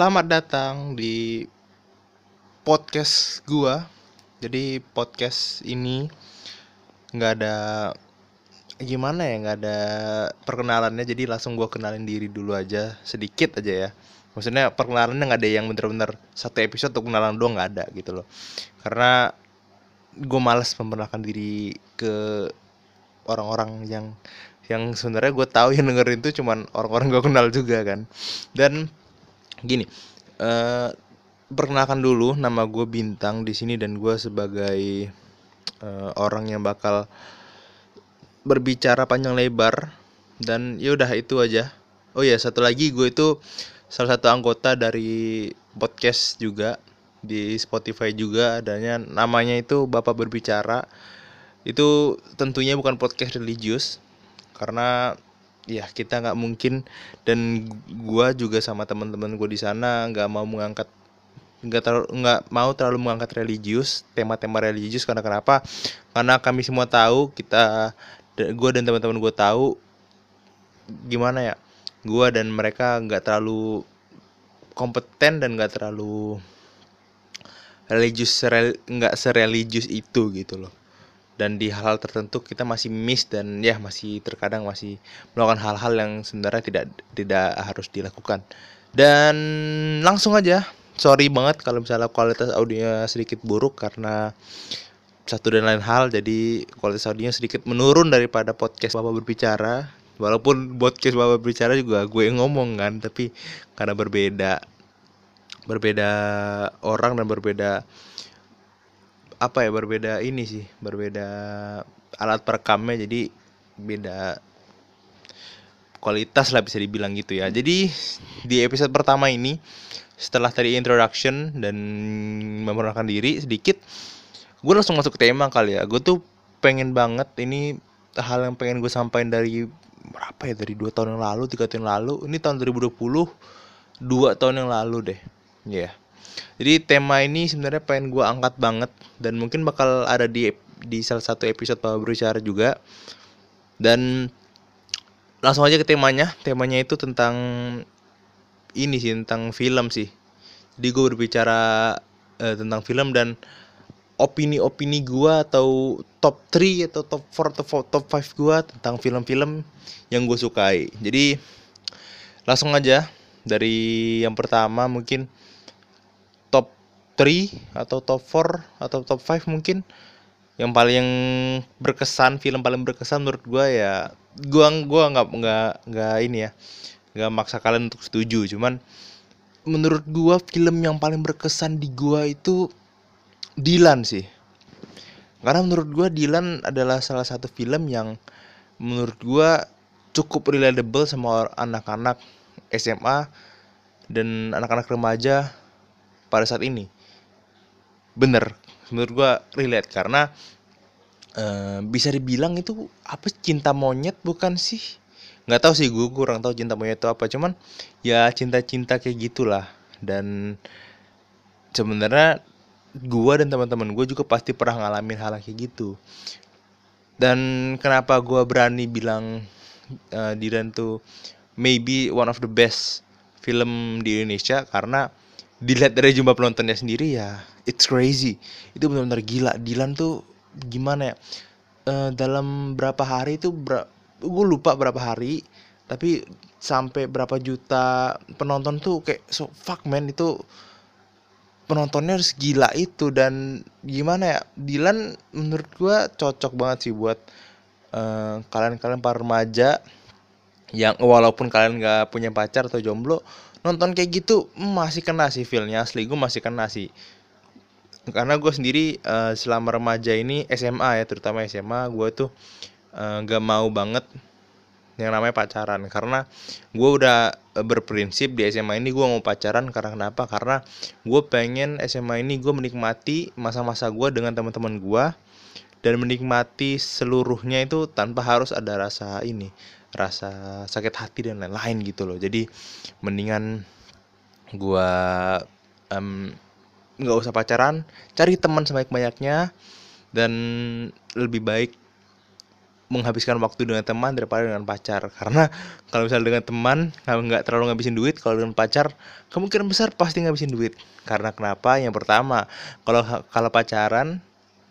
Selamat datang di podcast gua. Jadi podcast ini nggak ada gimana ya nggak ada perkenalannya. Jadi langsung gua kenalin diri dulu aja sedikit aja ya. Maksudnya perkenalannya nggak ada yang bener-bener satu episode untuk kenalan doang nggak ada gitu loh. Karena gue males memperkenalkan diri ke orang-orang yang yang sebenarnya gue tahu yang dengerin itu cuman orang-orang gue kenal juga kan. Dan gini eh perkenalkan dulu nama gue bintang di sini dan gue sebagai eh, orang yang bakal berbicara panjang lebar dan ya udah itu aja. Oh ya satu lagi gue itu salah satu anggota dari podcast juga di Spotify juga adanya namanya itu Bapak Berbicara. Itu tentunya bukan podcast religius karena ya kita nggak mungkin. Dan gua juga sama teman-teman gua di sana nggak mau mengangkat nggak terlalu nggak mau terlalu mengangkat religius tema-tema religius. Karena kenapa? Karena kami semua tahu kita gue dan teman-teman gue tahu gimana ya gua dan mereka nggak terlalu kompeten dan nggak terlalu religius nggak sereligius itu gitu loh dan di hal-hal tertentu kita masih miss dan ya masih terkadang masih melakukan hal-hal yang sebenarnya tidak tidak harus dilakukan. Dan langsung aja sorry banget kalau misalnya kualitas audionya sedikit buruk karena satu dan lain hal jadi kualitas audionya sedikit menurun daripada podcast bapak berbicara. Walaupun podcast bapak berbicara juga gue yang ngomong kan tapi karena berbeda berbeda orang dan berbeda apa ya berbeda ini sih berbeda alat perekamnya jadi beda kualitas lah bisa dibilang gitu ya. Jadi di episode pertama ini setelah tadi introduction dan memperkenalkan diri sedikit gue langsung masuk ke tema kali ya. Gue tuh pengen banget ini hal yang pengen gue sampaikan dari berapa ya dari dua tahun yang lalu tiga tahun yang lalu. Ini tahun 2020 dua tahun yang lalu deh. Ya yeah. Jadi tema ini sebenarnya pengen gue angkat banget dan mungkin bakal ada di di salah satu episode Bapak Berbicara juga. Dan langsung aja ke temanya. Temanya itu tentang ini sih tentang film sih. Jadi gue berbicara eh, tentang film dan opini-opini gue atau top 3 atau top 4 atau top 5 gue tentang film-film yang gue sukai. Jadi langsung aja dari yang pertama mungkin 3 atau top 4 atau top 5 mungkin. Yang paling berkesan film paling berkesan menurut gua ya gua gua nggak nggak nggak ini ya nggak maksa kalian untuk setuju. Cuman menurut gua film yang paling berkesan di gua itu Dilan sih. Karena menurut gua Dilan adalah salah satu film yang menurut gua cukup relatable sama anak-anak SMA dan anak-anak remaja pada saat ini bener. Menurut gua relate. Karena e, bisa dibilang itu apa cinta monyet bukan sih? Nggak tahu sih gue kurang tahu cinta monyet itu apa. Cuman ya cinta-cinta kayak gitulah. Dan sebenarnya gua dan teman-teman gue juga pasti pernah ngalamin hal kayak gitu. Dan kenapa gua berani bilang uh, Dilan tuh maybe one of the best film di Indonesia? Karena dilihat dari jumlah penontonnya sendiri ya it's crazy. Itu benar-benar gila. Dilan tuh gimana ya? E, dalam berapa hari itu ber gue lupa berapa hari tapi sampai berapa juta penonton tuh kayak so fuck man itu penontonnya harus gila itu. Dan gimana ya? Dilan menurut gue cocok banget sih buat kalian kalian-kalian para remaja yang walaupun kalian nggak punya pacar atau jomblo nonton kayak gitu masih kena sih feelnya asli gue masih kena sih. Karena gue sendiri uh, selama remaja ini SMA ya terutama SMA gue tuh uh, gak mau banget yang namanya pacaran. Karena gue udah berprinsip di SMA ini gue mau pacaran karena kenapa? Karena gue pengen SMA ini gue menikmati masa-masa gue dengan teman-teman gue dan menikmati seluruhnya itu tanpa harus ada rasa ini rasa sakit hati dan lain-lain gitu loh. Jadi mendingan gua nggak um, usah pacaran cari teman sebanyak banyaknya dan lebih baik menghabiskan waktu dengan teman daripada dengan pacar. Karena kalau misalnya dengan teman kamu nggak terlalu ngabisin duit kalau dengan pacar kemungkinan besar pasti ngabisin duit. Karena kenapa? Yang pertama kalau kalau pacaran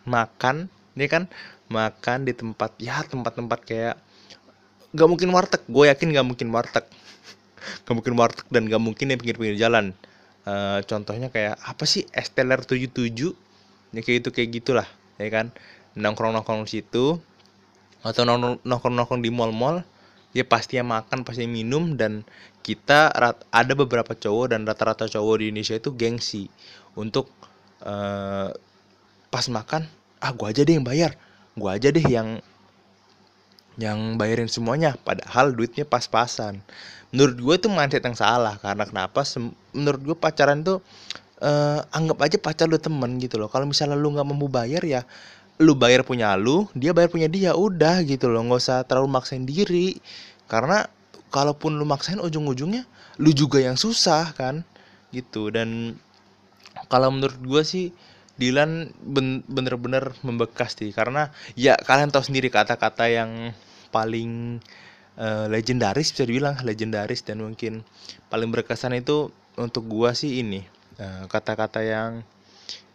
makan ini kan makan di tempat ya tempat-tempat kayak nggak mungkin warteg. Gue yakin nggak mungkin warteg. Nggak mungkin warteg dan nggak mungkin di pinggir-pinggir jalan. Uh, contohnya kayak apa sih? Esteller 77 ya kayak itu kayak gitulah ya kan? Nongkrong nongkrong situ atau nongkrong nongkrong di mall-mall ya pasti makan pasti minum dan kita ada beberapa cowok dan rata-rata cowok di Indonesia itu gengsi untuk uh, pas makan ah gua aja deh yang bayar. Gua aja deh yang yang bayarin semuanya padahal duitnya pas-pasan. Menurut gue itu mindset yang salah karena kenapa? Menurut gue pacaran tuh uh, anggap aja pacar lu temen gitu loh. Kalau misalnya lu nggak mampu bayar ya lu bayar punya lu dia bayar punya dia udah gitu loh. Nggak usah terlalu maksain diri. Karena kalaupun lu maksain ujung-ujungnya lu juga yang susah kan gitu. Dan kalau menurut gue sih Dilan bener-bener membekas sih. Karena ya kalian tahu sendiri kata-kata yang paling uh, legendaris bisa dibilang legendaris dan mungkin paling berkesan itu untuk gua sih ini eh, kata-kata yang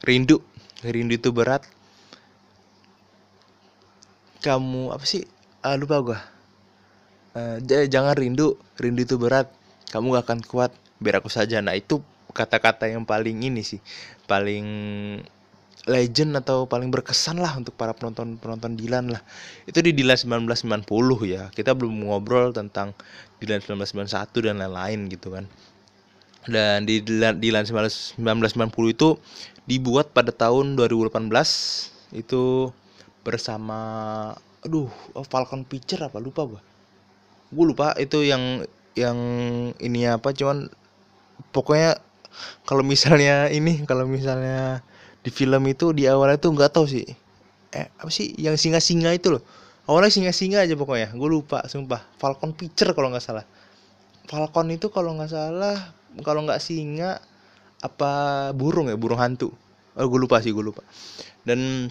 rindu rindu itu berat. Kamu apa sih? Uh, lupa gua. Uh, jangan rindu rindu itu berat. Kamu gak akan kuat biar aku saja. Nah itu kata-kata yang paling ini sih paling legend atau paling berkesan lah untuk para penonton penonton Dilan lah. Itu di Dilan 1990 ya. Kita belum ngobrol tentang Dilan 1991 dan lain-lain gitu kan. Dan di Dilan, Dilan 1990 itu dibuat pada tahun 2018 itu bersama aduh oh, Falcon Picture apa? Lupa gua. Gue lupa itu yang yang ini apa cuman pokoknya kalau misalnya ini kalau misalnya di film itu di awalnya tuh nggak tahu sih. Eh apa sih? Yang singa-singa itu loh. Awalnya singa-singa aja pokoknya. Gue lupa sumpah. Falcon Picture kalau nggak salah. Falcon itu kalau nggak salah kalau nggak singa apa burung ya? Burung hantu. Oh, gue lupa sih gue lupa. Dan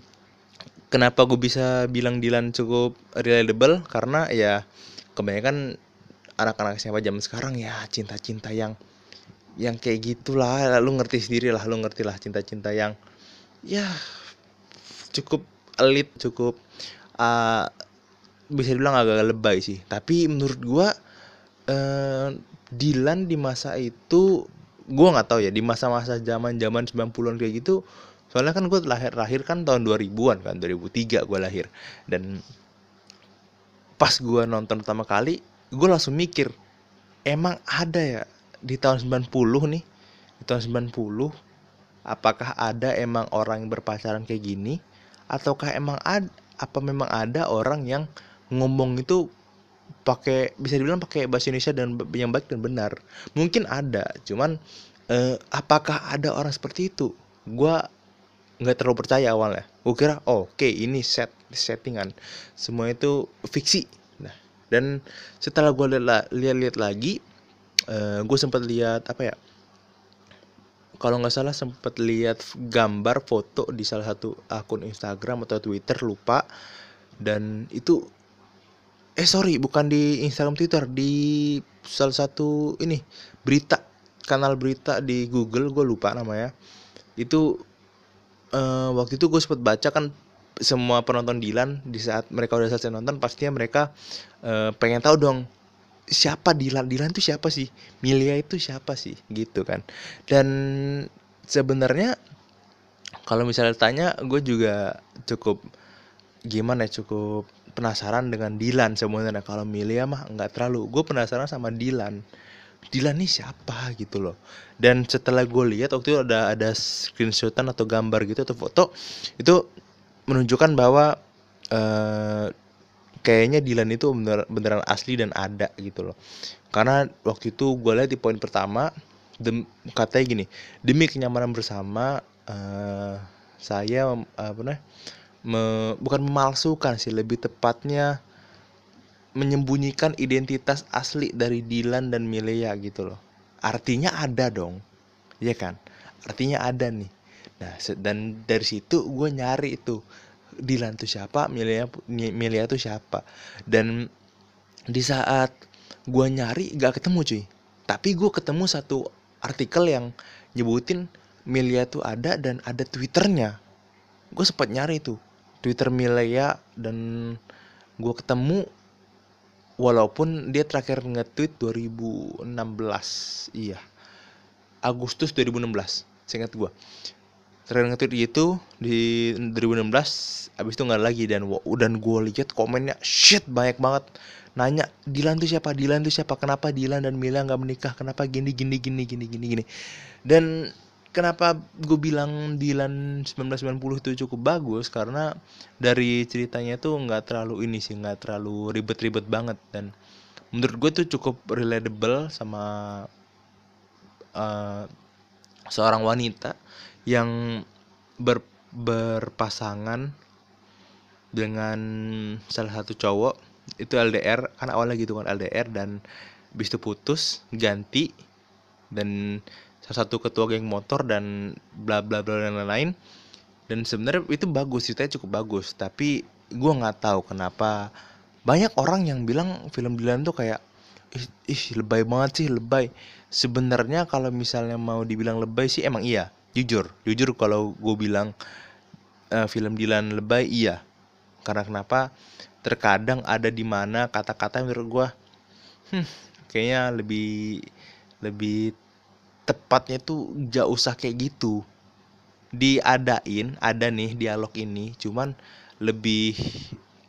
kenapa gue bisa bilang Dilan cukup reliable karena ya kebanyakan anak-anak siapa zaman sekarang ya cinta-cinta yang yang kayak gitulah. Lu ngerti sendiri lah lu ngerti lah cinta-cinta yang ya cukup elit cukup uh, bisa dibilang agak lebay sih. Tapi menurut gua uh, Dilan di masa itu gua nggak tahu ya di masa-masa zaman zaman 90-an kayak gitu soalnya kan gue lahir lahir kan tahun 2000-an kan 2003 gue lahir. Dan pas gue nonton pertama kali gue langsung mikir emang ada ya di tahun 90 nih? Di tahun 90 apakah ada emang orang yang berpacaran kayak gini? Ataukah emang ada apa memang ada orang yang ngomong itu pakai bisa dibilang pakai bahasa Indonesia dan yang baik dan benar? Mungkin ada cuman eh, apakah ada orang seperti itu? Gue nggak terlalu percaya awalnya. Gue kira oh, oke okay, ini set settingan. Semua itu fiksi. Nah dan setelah gue lihat-lihat lagi eh, gue sempat lihat apa ya kalau nggak salah sempat lihat gambar foto di salah satu akun Instagram atau Twitter lupa. Dan itu eh sorry bukan di Instagram Twitter di salah satu ini berita kanal berita di Google gue lupa namanya. Itu uh, waktu itu gue sempat baca kan semua penonton Dilan di saat mereka udah selesai nonton pastinya mereka uh, pengen tahu dong siapa Dilan? Dilan itu siapa sih? Milia itu siapa sih? Gitu kan. Dan sebenarnya kalau misalnya tanya gue juga cukup gimana ya cukup penasaran dengan Dilan sebenarnya. Kalau Milia mah nggak terlalu. Gue penasaran sama Dilan. Dilan nih siapa gitu loh. Dan setelah gue lihat waktu itu ada ada screenshotan atau gambar gitu atau foto itu menunjukkan bahwa uh, kayaknya Dilan itu bener, beneran asli dan ada gitu loh. Karena waktu itu gue lihat di poin pertama dem, katanya gini demi kenyamanan bersama uh, saya apa uh, me, bukan memalsukan sih lebih tepatnya menyembunyikan identitas asli dari Dilan dan Milea gitu loh. Artinya ada dong ya kan? Artinya ada nih. Nah dan dari situ gue nyari itu Dilan tuh siapa Milia Milia tuh siapa. Dan di saat gue nyari gak ketemu cuy. Tapi gue ketemu satu artikel yang nyebutin Milia tuh ada dan ada twitternya. Gue sempat nyari tuh twitter Milia dan gue ketemu walaupun dia terakhir nge-tweet 2016 iya. Agustus 2016 seingat gue terakhir nge-tweet itu di 2016 abis itu nggak lagi. Dan dan gue lihat komennya shit banyak banget. Nanya Dilan tuh siapa? Dilan tuh siapa? Kenapa Dilan dan Mila nggak menikah? Kenapa gini gini gini gini gini gini? Dan kenapa gue bilang Dilan 1990 itu cukup bagus? Karena dari ceritanya tuh nggak terlalu ini sih nggak terlalu ribet-ribet banget. Dan menurut gue tuh cukup relatable sama uh, seorang wanita yang ber, berpasangan dengan salah satu cowok itu LDR kan awalnya gitu kan LDR dan bis itu putus ganti dan salah satu ketua geng motor dan bla bla bla dan lain-lain. Dan sebenarnya itu bagus ceritanya cukup bagus tapi gue nggak tahu kenapa banyak orang yang bilang film Dylan tuh kayak ih, ih lebay banget sih lebay. Sebenarnya kalau misalnya mau dibilang lebay sih emang iya jujur jujur kalau gue bilang uh, film Dilan lebay iya. Karena kenapa? Terkadang ada di mana kata-kata menurut gue hmm, kayaknya lebih lebih tepatnya tuh gak usah kayak gitu. Diadain ada nih dialog ini cuman lebih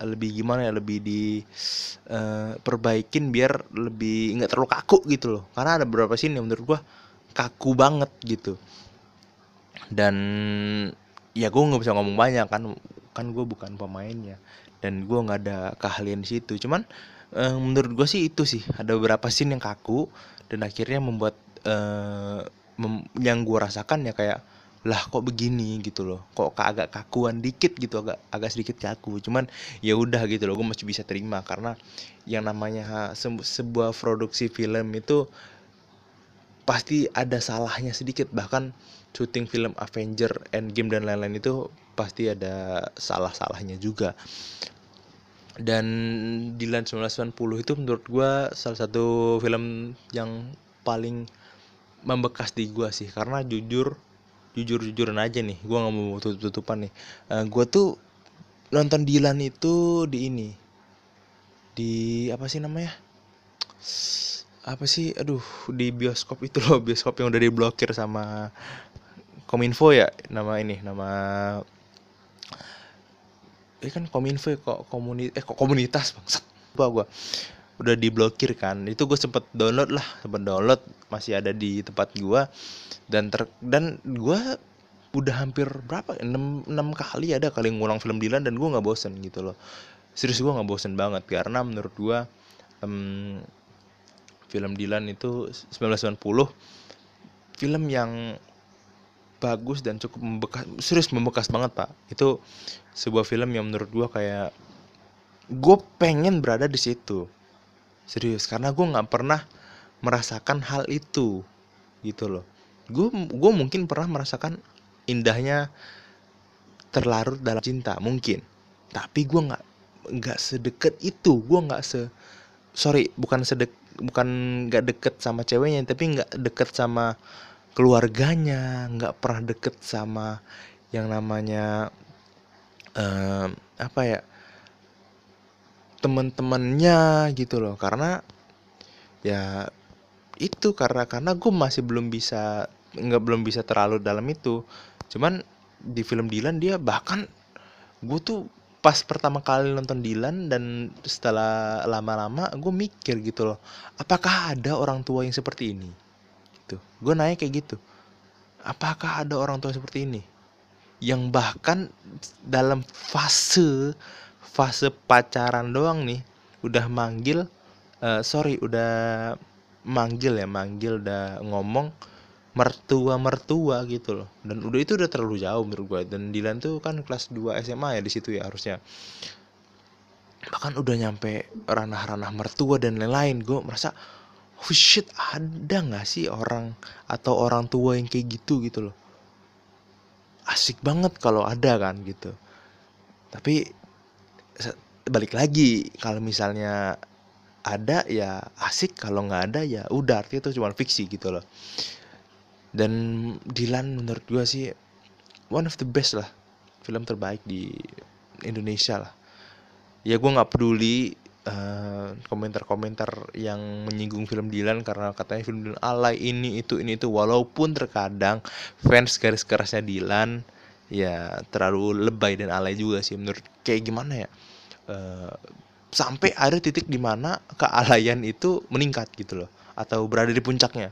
lebih gimana ya lebih di uh, perbaikin biar lebih nggak terlalu kaku gitu loh. Karena ada beberapa scene yang menurut gua kaku banget gitu dan ya gue nggak bisa ngomong banyak kan kan gue bukan pemainnya. Dan gue nggak ada keahlian di situ. Cuman eh, menurut gue sih itu sih. Ada beberapa scene yang kaku dan akhirnya membuat eh, mem yang gue rasakan ya kayak lah kok begini gitu loh. Kok agak kakuan dikit gitu agak agak sedikit kaku. Cuman ya udah gitu loh gue masih bisa terima. Karena yang namanya se sebuah produksi film itu pasti ada salahnya sedikit. Bahkan syuting film Avenger Endgame dan lain-lain itu pasti ada salah-salahnya juga. Dan Dylan 1990 itu menurut gue salah satu film yang paling membekas di gue sih. Karena jujur jujur jujuran aja nih. Gue nggak mau tutup tutupan nih. Uh, eh, gue tuh nonton Dylan itu di ini. Di apa sih namanya apa sih? Aduh di bioskop itu loh bioskop yang udah diblokir sama kominfo ya nama ini nama ini kan kominfo ya, kok komuni eh kok komunitas bangsat. Apa gua. Udah diblokir kan. Itu gue sempet download lah sempet download masih ada di tempat gua. Dan ter dan gua udah hampir berapa? 6, 6 kali ada kali ngulang film Dylan dan gue nggak bosen gitu loh. Serius gue nggak bosen banget karena menurut gue um, film Dylan itu 1990 film yang bagus dan cukup membekas serius membekas banget pak. Itu sebuah film yang menurut gue kayak gue pengen berada di situ. Serius karena gue nggak pernah merasakan hal itu gitu loh. Gue gue mungkin pernah merasakan indahnya terlarut dalam cinta mungkin. Tapi gue nggak nggak sedekat itu. Gue nggak se sorry bukan sedek bukan nggak deket sama ceweknya tapi nggak deket sama keluarganya nggak pernah deket sama yang namanya um, apa ya teman-temannya gitu loh. Karena ya itu karena karena gue masih belum bisa nggak belum bisa terlalu dalam itu. Cuman di film Dylan dia bahkan gue tuh pas pertama kali nonton Dylan dan setelah lama-lama gue mikir gitu loh apakah ada orang tua yang seperti ini? Gitu. Gue nanya kayak gitu apakah ada orang tua seperti ini? Yang bahkan dalam fase fase pacaran doang nih udah manggil uh, sorry udah manggil ya manggil udah ngomong mertua mertua gitu loh. Dan udah itu udah terlalu jauh menurut gue dan Dilan tuh kan kelas 2 SMA ya di situ ya harusnya. Bahkan udah nyampe ranah-ranah mertua dan lain-lain gue merasa oh shit ada nggak sih orang atau orang tua yang kayak gitu? gitu loh. Asik banget kalau ada kan gitu. Tapi balik lagi kalau misalnya ada ya asik kalau nggak ada ya udah artinya itu cuma fiksi gitu loh dan Dilan menurut gue sih one of the best lah film terbaik di Indonesia lah. Ya gue nggak peduli komentar komentar-komentar yang menyinggung film Dilan karena katanya film Dilan alay ini itu ini itu. Walaupun terkadang fans garis kerasnya Dilan ya terlalu lebay dan alay juga sih. Menurut kayak gimana ya uh, sampai ada titik di mana kealayan itu meningkat gitu loh atau berada di puncaknya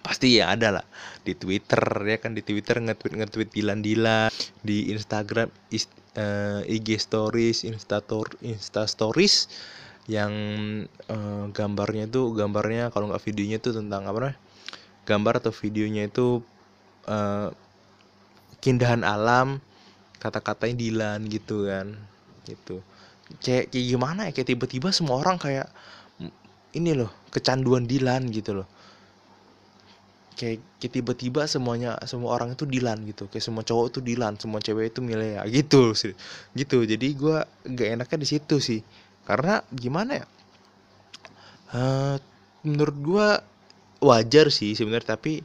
pasti ya ada lah. Di Twitter ya kan di Twitter nge-tweet nge-tweet Dilan Dilan di Instagram is, uh, eh, IG stories Instator Insta stories yang uh, gambarnya itu gambarnya kalau nggak videonya itu tentang apa namanya gambar atau videonya itu uh, keindahan alam kata-katanya Dilan gitu kan gitu. Kayak kayak gimana ya? Kayak tiba-tiba semua orang kayak ini loh kecanduan Dilan gitu loh kayak, kayak tiba-tiba semuanya semua orang itu Dilan gitu. Kayak semua cowok itu Dilan semua cewek itu milih ya. Gitu sih. Gitu. Jadi gue gak enaknya di situ sih. Karena gimana ya? Uh, menurut gue wajar sih sebenarnya tapi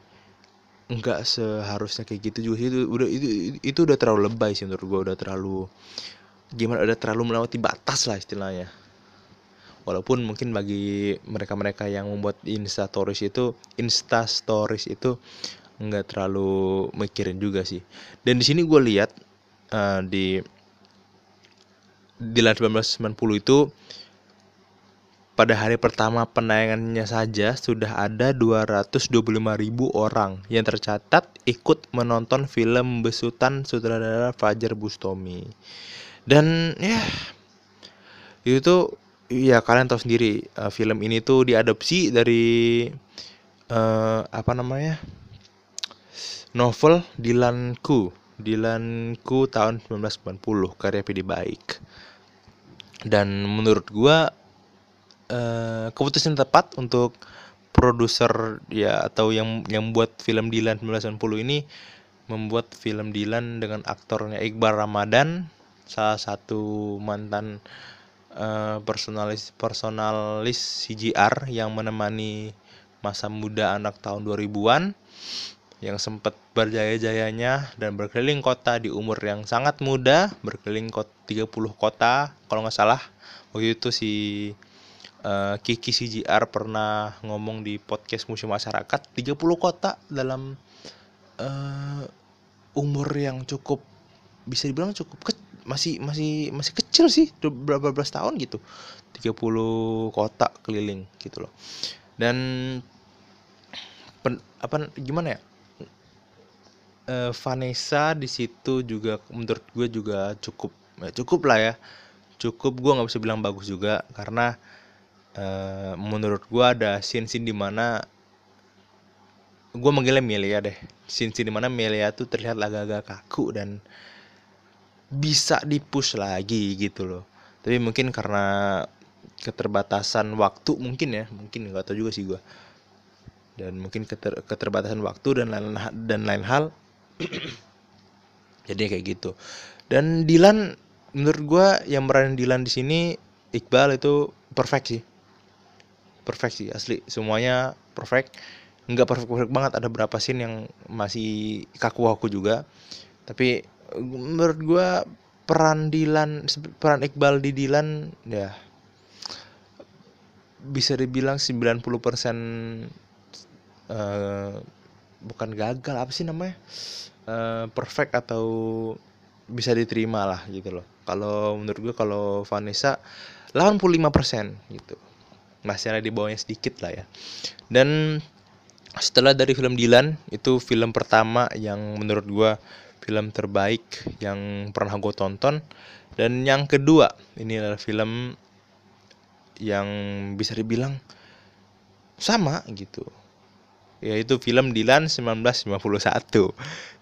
nggak seharusnya kayak gitu juga sih. Itu udah itu itu udah terlalu lebay sih menurut gue udah terlalu gimana udah terlalu melewati batas lah istilahnya walaupun mungkin bagi mereka-mereka yang membuat insta stories itu insta stories itu nggak terlalu mikirin juga sih dan di sini gue lihat uh, di di 1990 itu pada hari pertama penayangannya saja sudah ada 225 ribu orang yang tercatat ikut menonton film besutan sutradara Fajar Bustomi. Dan ya itu ya kalian tahu sendiri uh, film ini tuh diadopsi dari uh, apa namanya? Novel Dilanku Dilanku tahun 1990 karya PD Baik. Dan menurut gua uh, keputusan tepat untuk produser ya atau yang yang buat film Dilan 1990 ini membuat film Dilan dengan aktornya Iqbal Ramadan salah satu mantan uh, personalis personalis CGR yang menemani masa muda anak tahun 2000-an yang sempat berjaya-jayanya dan berkeliling kota di umur yang sangat muda, berkeliling kota 30 kota kalau nggak salah. Waktu itu si uh, Kiki CGR pernah ngomong di podcast Museum Masyarakat 30 kota dalam uh, umur yang cukup bisa dibilang cukup ke, masih masih masih kecil sih berapa belas tahun gitu. 30 kota keliling gitu loh. Dan pen, apa gimana ya? Uh, Vanessa di situ juga menurut gue juga cukup ya cukup lah ya. Cukup gue nggak bisa bilang bagus juga karena uh, menurut gue ada scene-scene di mana gue manggilnya Melia deh. Scene-scene di mana Melia tuh terlihat agak-agak kaku dan bisa dipush lagi gitu loh. Tapi mungkin karena keterbatasan waktu mungkin ya mungkin nggak tahu juga sih gue dan mungkin keter, keterbatasan waktu dan lain dan lain hal. Jadi kayak gitu. Dan Dilan menurut gue yang meranin Dilan di sini Iqbal itu perfect sih. Perfect sih asli. Semuanya perfect. Nggak perfect perfect banget ada berapa scene yang masih kaku kaku juga. Tapi menurut gue peran Dilan peran Iqbal di Dilan ya bisa dibilang 90% uh, bukan gagal apa sih namanya uh, perfect atau bisa diterima lah gitu loh. Kalau menurut gue kalau Vanessa 85% gitu. Masih ada di bawahnya sedikit lah ya. Dan setelah dari film Dilan itu film pertama yang menurut gue film terbaik yang pernah gue tonton. Dan yang kedua ini adalah film yang bisa dibilang sama gitu. Yaitu film Dilan 1951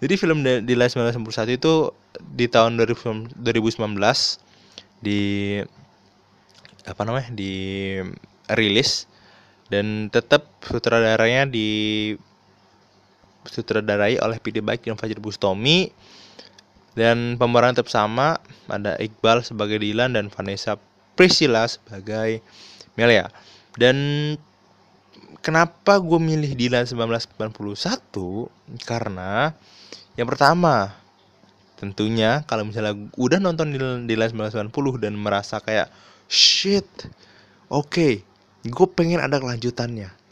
jadi film Dilan 1951 itu di tahun 2019 di apa namanya di rilis. Dan tetap sutradaranya di sutradarai oleh PD Baik dan Fajar Bustomi dan pemeran tetap sama ada Iqbal sebagai Dylan dan Vanessa Priscilla sebagai Melia. Dan kenapa gue milih Dylan 1991 karena yang pertama tentunya kalau misalnya udah nonton Dylan 1990 dan merasa kayak shit oke okay, gue pengen ada kelanjutannya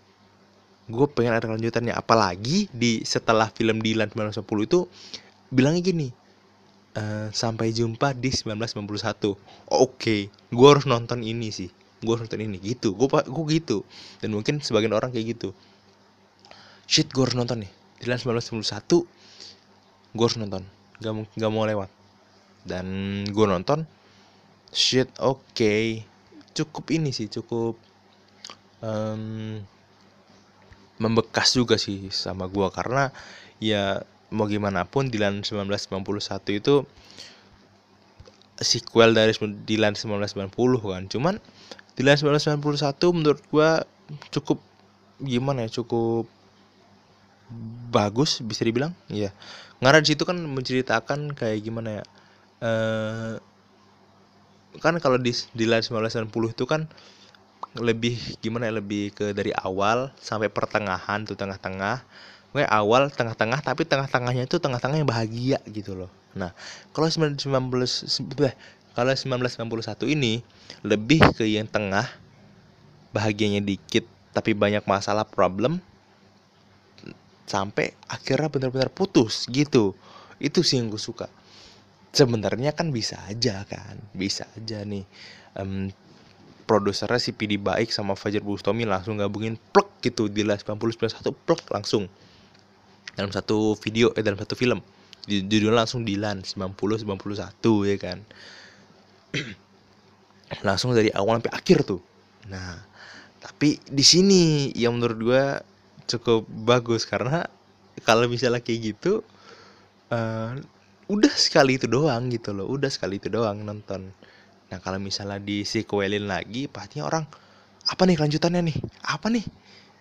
gue pengen ada kelanjutannya. Apalagi di setelah film Dylan 1990 itu bilangnya gini Uh, sampai jumpa di 1991 oke okay, gue harus nonton ini sih. Gue harus nonton ini. Gitu. Gue gue gitu. Dan mungkin sebagian orang kayak gitu. Shit gue harus nonton nih. Dylan 1991 gue harus nonton. Gak, gak mau lewat. Dan gue nonton shit oke. Okay. cukup ini sih cukup um, membekas juga sih sama gue karena ya mau gimana pun Dylan 1991 itu sequel dari Dylan 1990 kan. Cuman Dylan 1991 menurut gua cukup gimana ya cukup bagus bisa dibilang ya karena di situ kan menceritakan kayak gimana ya eh kan kalau di Dylan 1990 itu kan lebih gimana ya lebih ke dari awal sampai pertengahan tuh tengah-tengah Oke awal tengah-tengah tapi tengah-tengahnya itu tengah-tengah yang bahagia gitu loh. Nah, kalau 19 kalau 1991 ini lebih ke yang tengah bahagianya dikit tapi banyak masalah problem sampai akhirnya benar-benar putus gitu. Itu sih yang gue suka. Sebenarnya kan bisa aja kan, bisa aja nih. Um, produsernya si PD Baik sama Fajar Bustami langsung gabungin plek gitu di 90 plek langsung. Dalam satu video eh dalam satu film. Judulnya langsung Dilan 90 91 ya kan. Langsung dari awal sampai akhir tuh. Nah tapi di sini yang menurut gue cukup bagus karena kalau misalnya kayak gitu uh, udah sekali itu doang gitu loh udah sekali itu doang nonton nah kalau misalnya di sequelin lagi pastinya orang apa nih kelanjutannya nih? Apa nih?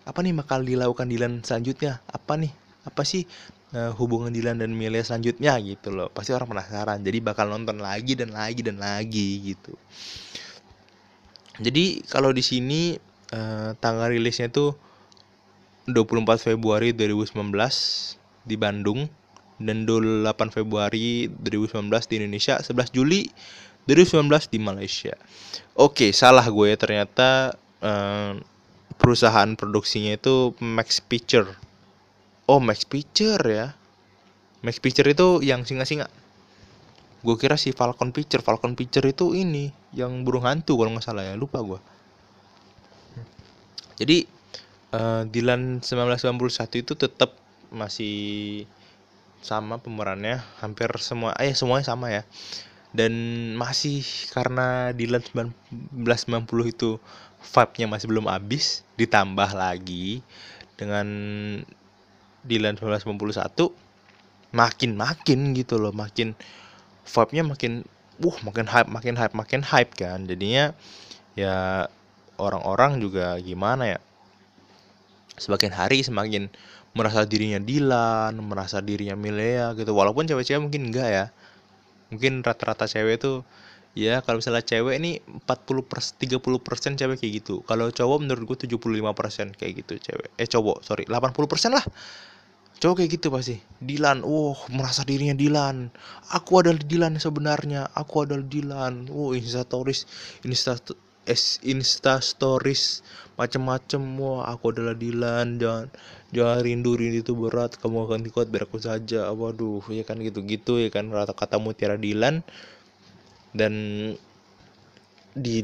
Apa nih bakal dilakukan Dilan selanjutnya? Apa nih? Apa sih uh, hubungan Dylan dan Milea selanjutnya? Gitu loh. Pasti orang penasaran. Jadi bakal nonton lagi dan lagi dan lagi gitu. Jadi kalau di sini uh, tanggal rilisnya itu 24 Februari 2019 di Bandung dan 28 Februari 2019 di Indonesia 11 Juli 2019 di Malaysia. Oke salah gue ya ternyata uh, perusahaan produksinya itu Max Picture Oh Max Picture ya? Max Picture itu yang singa-singa. Gue kira si Falcon Picture Falcon Picture itu ini Yang burung hantu kalau nggak salah ya Lupa gue. Jadi uh, Dylan 1991 itu tetap masih sama pemerannya. Hampir semua eh semuanya sama ya dan masih karena Dylan 1990 itu vibe-nya masih belum habis ditambah lagi dengan Dylan 1991 makin makin gitu loh makin vibe-nya makin uh makin hype makin hype makin hype kan. Jadinya ya orang-orang juga gimana ya semakin hari semakin merasa dirinya Dilan merasa dirinya Milea gitu. Walaupun cewek-cewek mungkin enggak ya mungkin rata-rata cewek itu ya kalau misalnya cewek ini 40 persen 30 persen cewek kayak gitu. Kalau cowok menurut gue 75 persen kayak gitu cewek. Eh cowok sorry 80 persen lah. Cowok kayak gitu pasti. Dilan wow merasa dirinya Dilan. Aku adalah Dilan sebenarnya. Aku adalah Dilan. Wow insta stories insta es insta stories macem-macem. Wah aku adalah Dilan. Jangan jangan rindu rindu itu berat. Kamu akan kuat biar aku saja. Waduh ya kan gitu-gitu ya kan kata kata mutiara Dilan. Dan di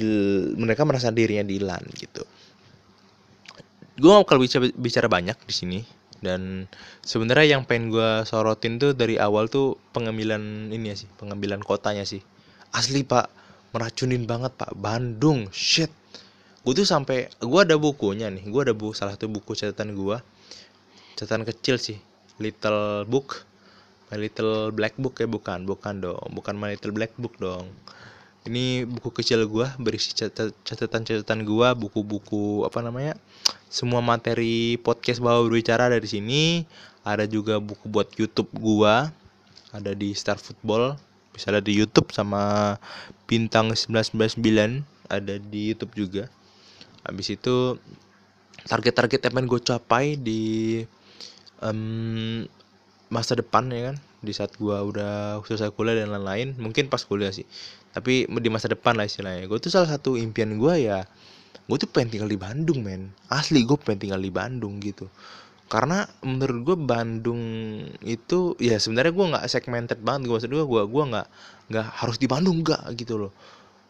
mereka merasa dirinya Dilan gitu. Gue kalau bicara bicara banyak di sini. Dan sebenarnya yang pengen gue sorotin tuh dari awal tuh pengambilan ini ya sih pengambilan kotanya sih. Asli pak meracunin banget pak. Bandung shit gue tuh sampai gue ada bukunya nih gue ada buku salah satu buku catatan gue catatan kecil sih little book. My little black book ya bukan bukan dong bukan my little black book dong. Ini buku kecil gue berisi catatan-catatan gue buku-buku apa namanya semua materi podcast bawa berbicara dari sini. Ada juga buku buat YouTube gue ada di Star Football bisa ada di YouTube sama bintang 1999 ada di YouTube juga habis itu target-target yang pengen gue capai di um, masa depan ya kan? Di saat gue udah selesai kuliah dan lain-lain mungkin pas kuliah sih. Tapi di masa depan lah istilahnya. Gue tuh salah satu impian gue ya gue tuh pengen tinggal di Bandung men. Asli gue pengen tinggal di Bandung gitu. Karena menurut gue Bandung itu ya sebenarnya gue nggak segmented banget gue maksud gue gue gue nggak nggak harus di Bandung nggak gitu loh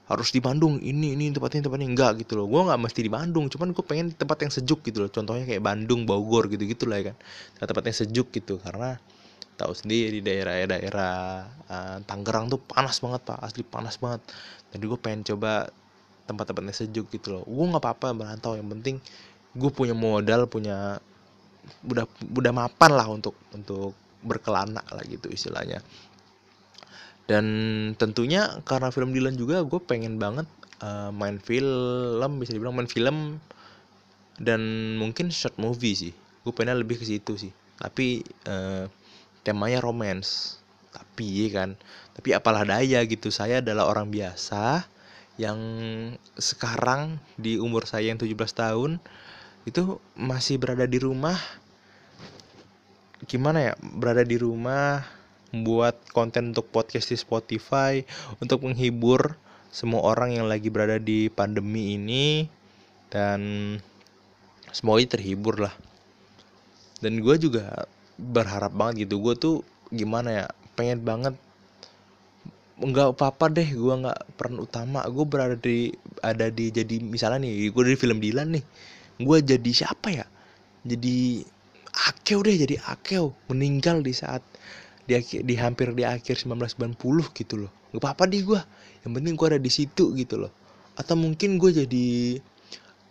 harus di Bandung ini ini tempatnya tempatnya. Enggak gitu loh. Gue nggak mesti di Bandung cuman gue pengen tempat yang sejuk gitu loh. Contohnya kayak Bandung Bogor gitu gitu lah ya kan. Tempat yang sejuk gitu. Karena tahu sendiri di daerah-daerah uh, Tangerang tuh panas banget pak. Asli panas banget. Jadi gue pengen coba tempat-tempatnya sejuk gitu loh. Gue nggak apa-apa merantau. Yang penting gue punya modal punya udah udah mapan lah untuk untuk berkelana lah gitu istilahnya dan tentunya karena film Dylan juga gue pengen banget uh, main film bisa dibilang main film. Dan mungkin short movie sih. Gue pengen lebih ke situ sih. Tapi uh, temanya romance. Tapi ya kan? Tapi apalah daya gitu. Saya adalah orang biasa yang sekarang di umur saya yang 17 tahun itu masih berada di rumah. Gimana ya? Berada di rumah membuat konten untuk podcast di Spotify untuk menghibur semua orang yang lagi berada di pandemi ini dan semuanya terhibur lah. Dan gue juga berharap banget gitu gue tuh gimana ya pengen banget nggak apa-apa deh gue nggak peran utama gue berada di ada di jadi misalnya nih gue dari film Dilan nih gue jadi siapa ya? Jadi Akeo deh jadi Akeo meninggal di saat di di hampir di akhir 1990 gitu loh. Gak apa-apa di gue yang penting gue ada di situ gitu loh. Atau mungkin gue jadi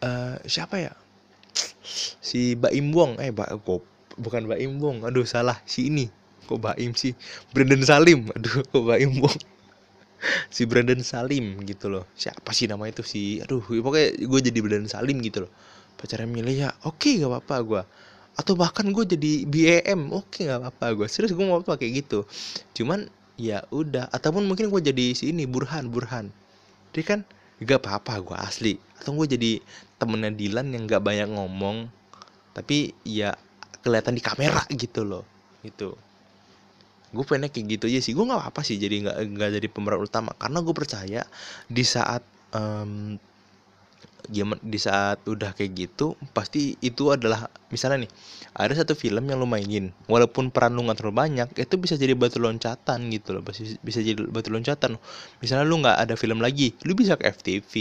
uh, siapa ya? Si Baim Wong. Eh Mbak kok bukan Baim Wong. Aduh salah. Si ini. Kok Baim sih? Brandon Salim. Aduh kok Baim Wong? Si Brandon Salim gitu loh. Siapa sih nama itu si aduh pokoknya gue jadi Brandon Salim gitu loh. Pacarnya milih ya. Oke okay, gak apa-apa gue atau bahkan gue jadi BM oke nggak apa-apa. Gue serius gue mau apa kayak gitu. Cuman ya udah. Ataupun mungkin gue jadi si ini Burhan Burhan. Dia kan gak apa-apa gue asli. Atau gue jadi temennya Dilan yang gak banyak ngomong tapi ya kelihatan di kamera gitu loh gitu. Gue pengen kayak gitu aja sih. Gue nggak apa sih jadi nggak nggak jadi pemeran utama. Karena gue percaya di saat um, di saat udah kayak gitu pasti itu adalah misalnya nih ada satu film yang lu mainin walaupun peran lu nggak terlalu banyak itu bisa jadi batu loncatan gitu loh bisa, bisa jadi batu loncatan. Misalnya lu nggak ada film lagi lu bisa ke FTV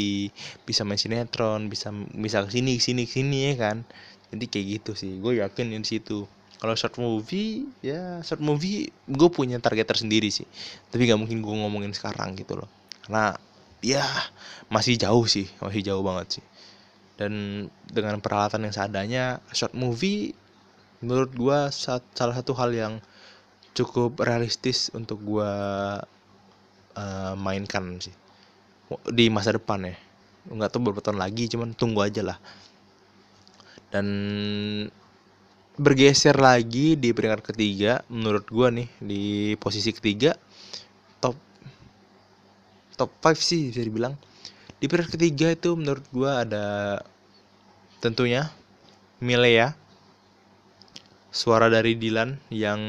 bisa main sinetron bisa bisa ke sini sini sini ya kan? Jadi kayak gitu sih gue yakin di situ. Kalau short movie ya short movie gue punya target tersendiri sih. Tapi gak mungkin gue ngomongin sekarang gitu loh. Karena ya masih jauh sih masih jauh banget sih. Dan dengan peralatan yang seadanya short movie menurut gue salah satu hal yang cukup realistis untuk gue uh, mainkan sih. Di masa depan ya. Nggak tahu beberapa tahun lagi cuman tunggu aja lah. Dan bergeser lagi di peringkat ketiga menurut gue nih di posisi ketiga top 5 sih bisa dibilang. Di periode ketiga itu menurut gue ada tentunya Milea suara dari Dilan yang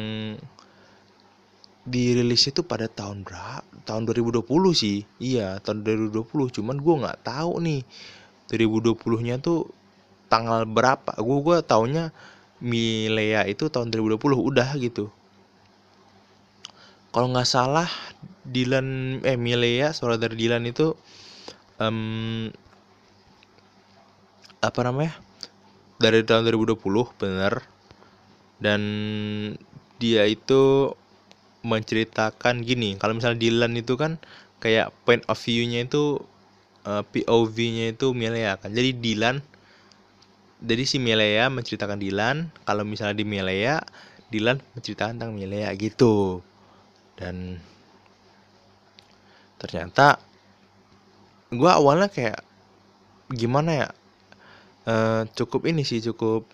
dirilis itu pada tahun berapa? Tahun 2020 sih. Iya tahun 2020 cuman gue nggak tahu nih 2020 nya tuh tanggal berapa. Gue gue taunya Milea itu tahun 2020 udah gitu kalau nggak salah Dylan eh Milea suara dari Dylan itu um, apa namanya? Dari tahun 2020 bener dan dia itu menceritakan gini kalau misalnya Dylan itu kan kayak point of view-nya itu uh, eh, POV-nya itu Milea kan. Jadi Dylan jadi si Milea menceritakan Dylan kalau misalnya di Milea Dylan menceritakan tentang Milea gitu dan ternyata gue awalnya kayak gimana ya e, cukup ini sih cukup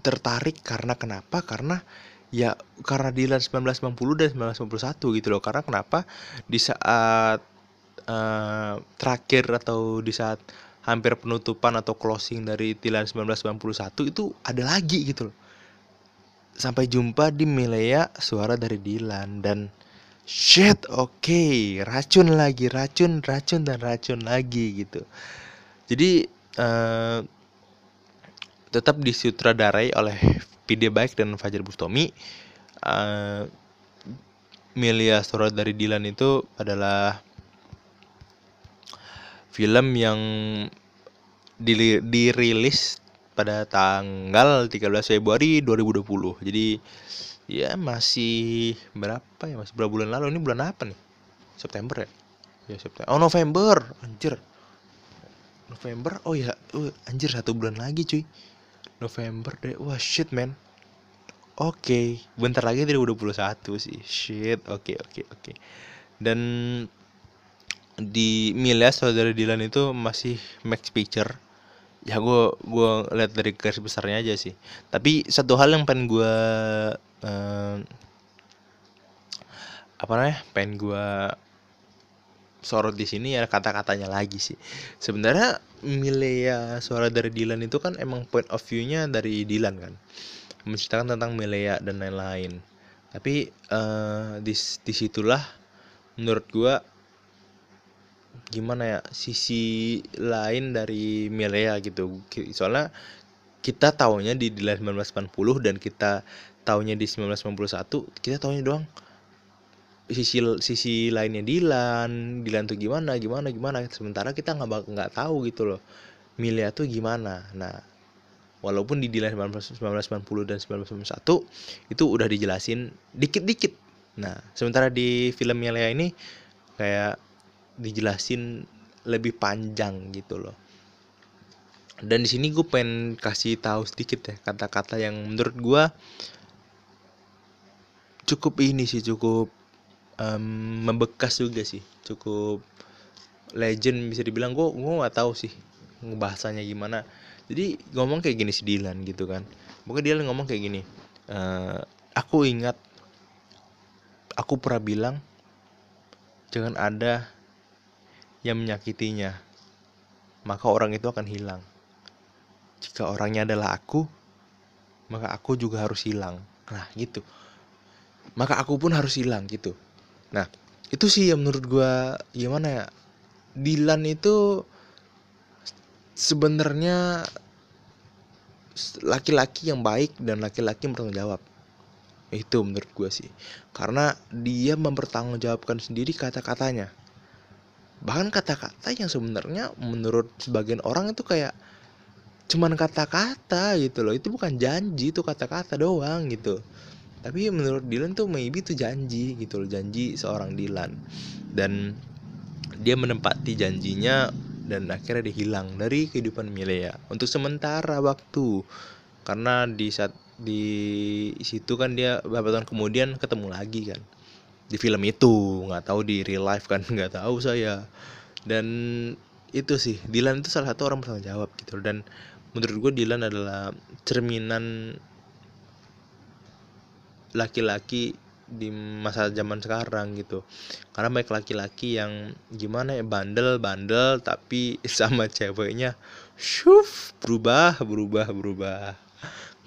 tertarik karena kenapa? Karena ya karena Dylan 1990 dan 1991 gitu loh. Karena kenapa? Di saat uh, terakhir atau di saat hampir penutupan atau closing dari Dylan 1991 itu ada lagi gitu loh sampai jumpa di Milea suara dari Dylan dan shit oke okay, racun lagi racun racun dan racun lagi gitu. Jadi uh, tetap disutradarai oleh PD Baik dan Fajar Bustomi uh, Milia Surat dari Dilan itu adalah film yang dirilis pada tanggal 13 Februari 2020 jadi ya masih berapa ya? Masih berapa bulan lalu? Ini bulan apa nih? September ya? Ya September oh November. Anjir. November? Oh ya. Uh, anjir satu bulan lagi cuy. November deh. Wah shit man. Oke. Okay. bentar lagi 2021 sih. Shit. Oke okay, oke okay, oke. Okay. dan di Milas saudara Dylan itu masih max picture ya gue gue lihat dari garis besarnya aja sih. Tapi satu hal yang pengen gue uh, apa namanya pengen gue sorot di sini ya kata-katanya lagi sih. Sebenarnya Milea suara dari Dylan itu kan emang point of view-nya dari Dylan kan. Menceritakan tentang Milea dan lain-lain. Tapi uh, di di situlah menurut gua gimana ya sisi lain dari Milea gitu. Soalnya kita tahunya di Dylan 1980 dan kita tahunya di 1991 kita tahunya doang. Sisi sisi lainnya Dilan Dilan tuh gimana gimana gimana. Sementara kita nggak nggak tahu gitu loh Milia tuh gimana. Nah walaupun di Dilan 1990 dan 1991 itu udah dijelasin dikit-dikit. Nah sementara di film Milia ini kayak dijelasin lebih panjang gitu loh. Dan di sini gue pengen kasih tahu sedikit ya kata-kata yang menurut gue cukup ini sih cukup um, membekas juga sih. Cukup legend bisa dibilang. Gue gue nggak tahu sih bahasanya gimana. Jadi ngomong kayak gini si Dylan gitu kan. Mungkin dia ngomong kayak gini uh, aku ingat aku pernah bilang jangan ada yang menyakitinya maka orang itu akan hilang jika orangnya adalah aku maka aku juga harus hilang nah gitu maka aku pun harus hilang gitu Nah, itu sih yang menurut gue gimana ya? Dilan itu sebenarnya laki-laki yang baik dan laki-laki yang bertanggung jawab. Itu menurut gue sih. Karena dia mempertanggungjawabkan sendiri kata-katanya. Bahkan kata-kata yang sebenarnya menurut sebagian orang itu kayak cuman kata-kata gitu loh. Itu bukan janji, itu kata-kata doang gitu. Tapi menurut Dylan tuh maybe itu janji gitu loh janji seorang Dylan. Dan dia menempati janjinya dan akhirnya dia hilang dari kehidupan Milea untuk sementara waktu. Karena di saat di situ kan dia beberapa tahun kemudian ketemu lagi kan di film itu nggak tahu di real life kan nggak tahu saya. Dan itu sih Dylan itu salah satu orang bertanggung jawab gitu. Dan menurut gue Dylan adalah cerminan laki-laki di masa zaman sekarang gitu. Karena baik laki-laki yang gimana ya bandel bandel tapi sama ceweknya shuf berubah berubah berubah.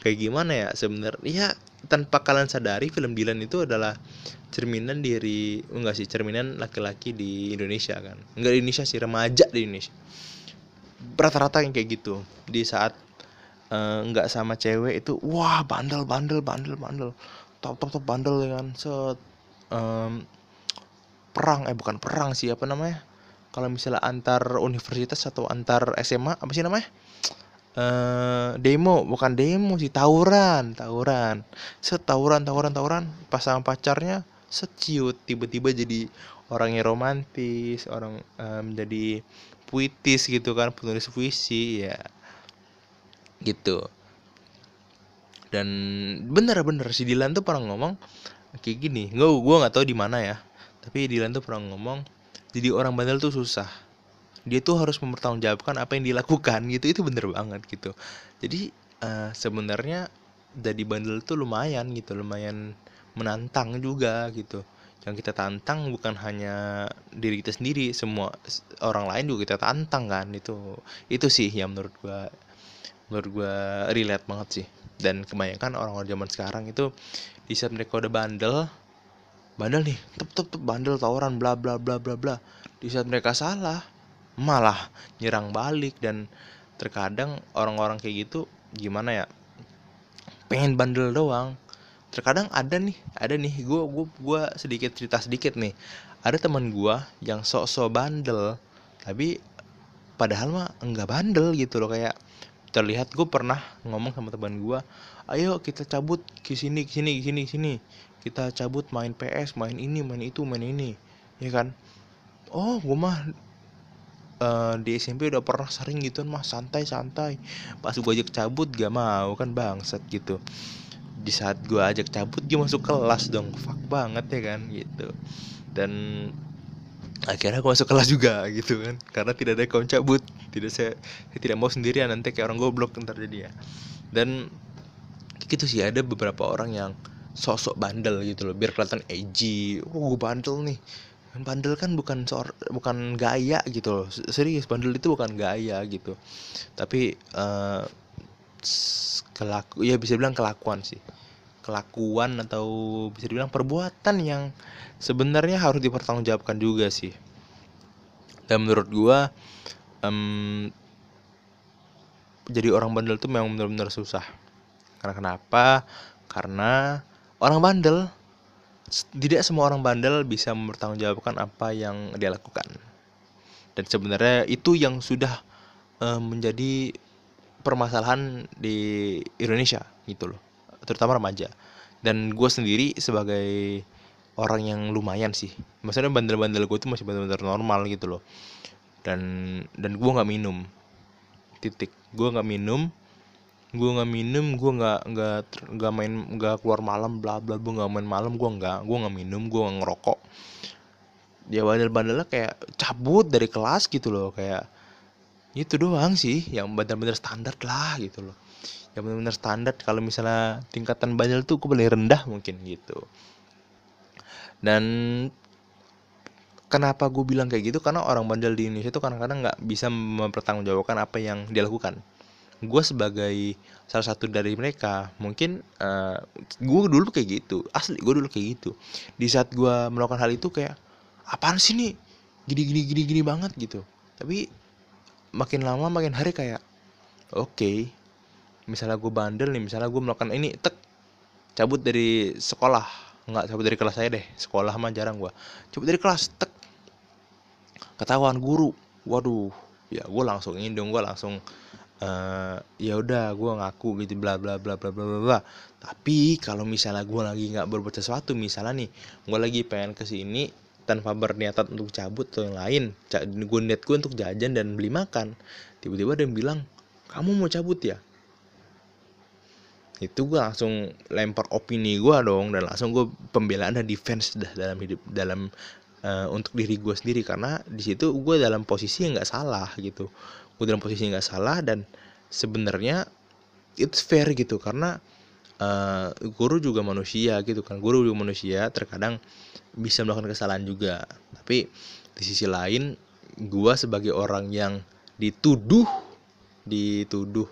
Kayak gimana ya sebenarnya ya tanpa kalian sadari film Dylan itu adalah cerminan diri enggak sih cerminan laki-laki di Indonesia kan? Enggak di Indonesia sih remaja di Indonesia. Rata-rata yang kayak gitu. Di saat uh, enggak sama cewek itu wah bandel bandel bandel bandel. Top top top bandel ya kan? Set um, perang. Eh bukan perang sih apa namanya? Kalau misalnya antar universitas atau antar SMA apa sih namanya uh, demo bukan demo sih tawuran tawuran. Set tawuran tawuran tawuran pasangan pacarnya seciut tiba-tiba jadi orang yang romantis orang um, jadi puitis gitu kan penulis puisi ya. Gitu. Dan bener-bener si Dilan tuh pernah ngomong kayak gini. Nggak gue nggak tahu di mana ya tapi Dilan tuh pernah ngomong jadi orang bandel tuh susah dia tuh harus mempertanggungjawabkan apa yang dilakukan gitu itu bener banget gitu. Jadi uh, sebenarnya jadi bandel tuh lumayan gitu lumayan menantang juga gitu. Yang kita tantang bukan hanya diri kita sendiri semua orang lain juga kita tantang kan itu itu sih yang menurut gua menurut gua relate banget sih. Dan kebanyakan orang-orang zaman sekarang itu di saat mereka udah bandel bandel nih tep tep tep bandel tawuran bla bla bla bla bla. Di saat mereka salah malah nyerang balik. Dan terkadang orang-orang kayak gitu gimana ya pengen bandel doang. Terkadang ada nih ada nih gue gua gua sedikit cerita sedikit nih. Ada teman gue yang sok-sok bandel tapi padahal mah enggak bandel gitu loh kayak terlihat gue pernah ngomong sama teman gue ayo kita cabut ke sini ke sini ke sini ke sini. Kita cabut main PS main ini main itu main ini. Ya kan? Oh gue mah uh, di SMP udah pernah sering gitu mah santai santai pas gue ajak cabut gak mau kan bangsat gitu. Di saat gue ajak cabut dia masuk kelas dong. Fuck banget ya kan gitu. Dan akhirnya gue masuk kelas juga gitu kan. Karena tidak ada kawan cabut. Tidak saya, saya tidak mau sendirian nanti kayak orang goblok ntar jadi ya. Dan gitu sih ada beberapa orang yang sosok bandel gitu loh biar kelihatan edgy. Oh gue bandel nih bandel kan bukan sor bukan gaya gitu loh. Serius bandel itu bukan gaya gitu. Tapi uh, kelaku ya bisa bilang kelakuan sih. Kelakuan atau bisa dibilang perbuatan yang sebenarnya harus dipertanggungjawabkan juga sih. Dan menurut gua um, jadi orang bandel tuh memang benar-benar susah. Karena kenapa? Karena orang bandel tidak semua orang bandel bisa mempertanggungjawabkan apa yang dia lakukan. Dan sebenarnya itu yang sudah um, menjadi permasalahan di Indonesia gitu loh terutama remaja. Dan gue sendiri sebagai orang yang lumayan sih. Maksudnya bandel-bandel gue tuh masih benar-benar normal gitu loh. Dan dan gue nggak minum. Titik. Gue nggak minum gue nggak minum gue nggak nggak nggak main nggak keluar malam bla bla gue nggak main malam gue nggak gue nggak minum gue nggak ngerokok. Dia bandel-bandelnya kayak cabut dari kelas gitu loh kayak itu doang sih yang benar-benar standar lah gitu loh. Yang benar-benar standar kalau misalnya tingkatan bandel tuh paling rendah mungkin gitu. Dan kenapa gue bilang kayak gitu? Karena orang bandel di Indonesia itu kadang-kadang nggak bisa mempertanggungjawabkan apa yang dia lakukan gue sebagai salah satu dari mereka mungkin uh, eh, gue dulu kayak gitu. Asli gue dulu kayak gitu. Di saat gue melakukan hal itu kayak apaan sih nih? Gini gini gini gini banget gitu. Tapi makin lama makin hari kayak oke okay, misalnya gue bandel nih misalnya gue melakukan ini tek cabut dari sekolah. Nggak cabut dari kelas saya deh sekolah mah jarang gue cabut dari kelas tek. Ketahuan guru waduh ya gue langsung ini dong gue langsung uh, ya udah gue ngaku gitu bla bla bla bla bla bla tapi kalau misalnya gue lagi nggak berbuat sesuatu misalnya nih gue lagi pengen ke sini tanpa berniatan untuk cabut atau yang lain gue niat gue untuk jajan dan beli makan tiba-tiba ada yang bilang kamu mau cabut ya? Itu gue langsung lempar opini gue dong dan langsung gue pembelaan dan defense dah dalam hidup dalam uh, untuk diri gue sendiri. Karena di situ gue dalam posisi yang nggak salah gitu gue dalam posisi nggak salah dan sebenarnya it's fair gitu karena uh, guru juga manusia gitu kan. Guru juga manusia terkadang bisa melakukan kesalahan juga. Tapi di sisi lain gua sebagai orang yang dituduh dituduh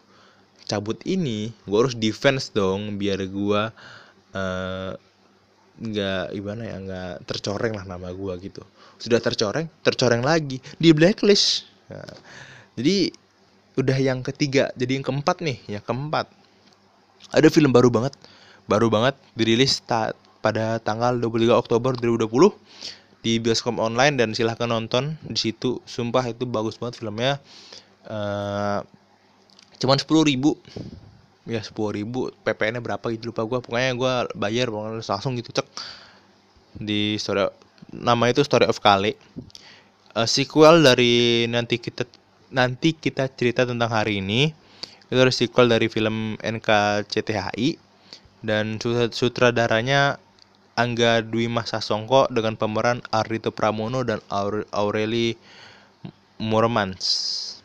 cabut ini gua harus defense dong biar gua uh, nggak gimana ya nggak tercoreng lah nama gua gitu. Sudah tercoreng tercoreng lagi di blacklist. Nah, jadi udah yang ketiga jadi yang keempat nih yang keempat. Ada film baru banget baru banget dirilis ta pada tanggal 23 Oktober 2020 di bioskop online dan silahkan nonton di situ. Sumpah itu bagus banget filmnya. Uh, cuman sepuluh ribu. Ya sepuluh ribu. Ppn nya berapa gitu lupa gue pokoknya gue bayar pokoknya langsung gitu cek. Di story nama itu story of Kale. Uh, sequel dari nanti kita nanti kita cerita tentang hari ini. Itu ada sequel dari film NKCTHI dan sutradaranya Angga Dwi Masa Songko dengan pemeran Ardito Pramono dan Aureli Mormans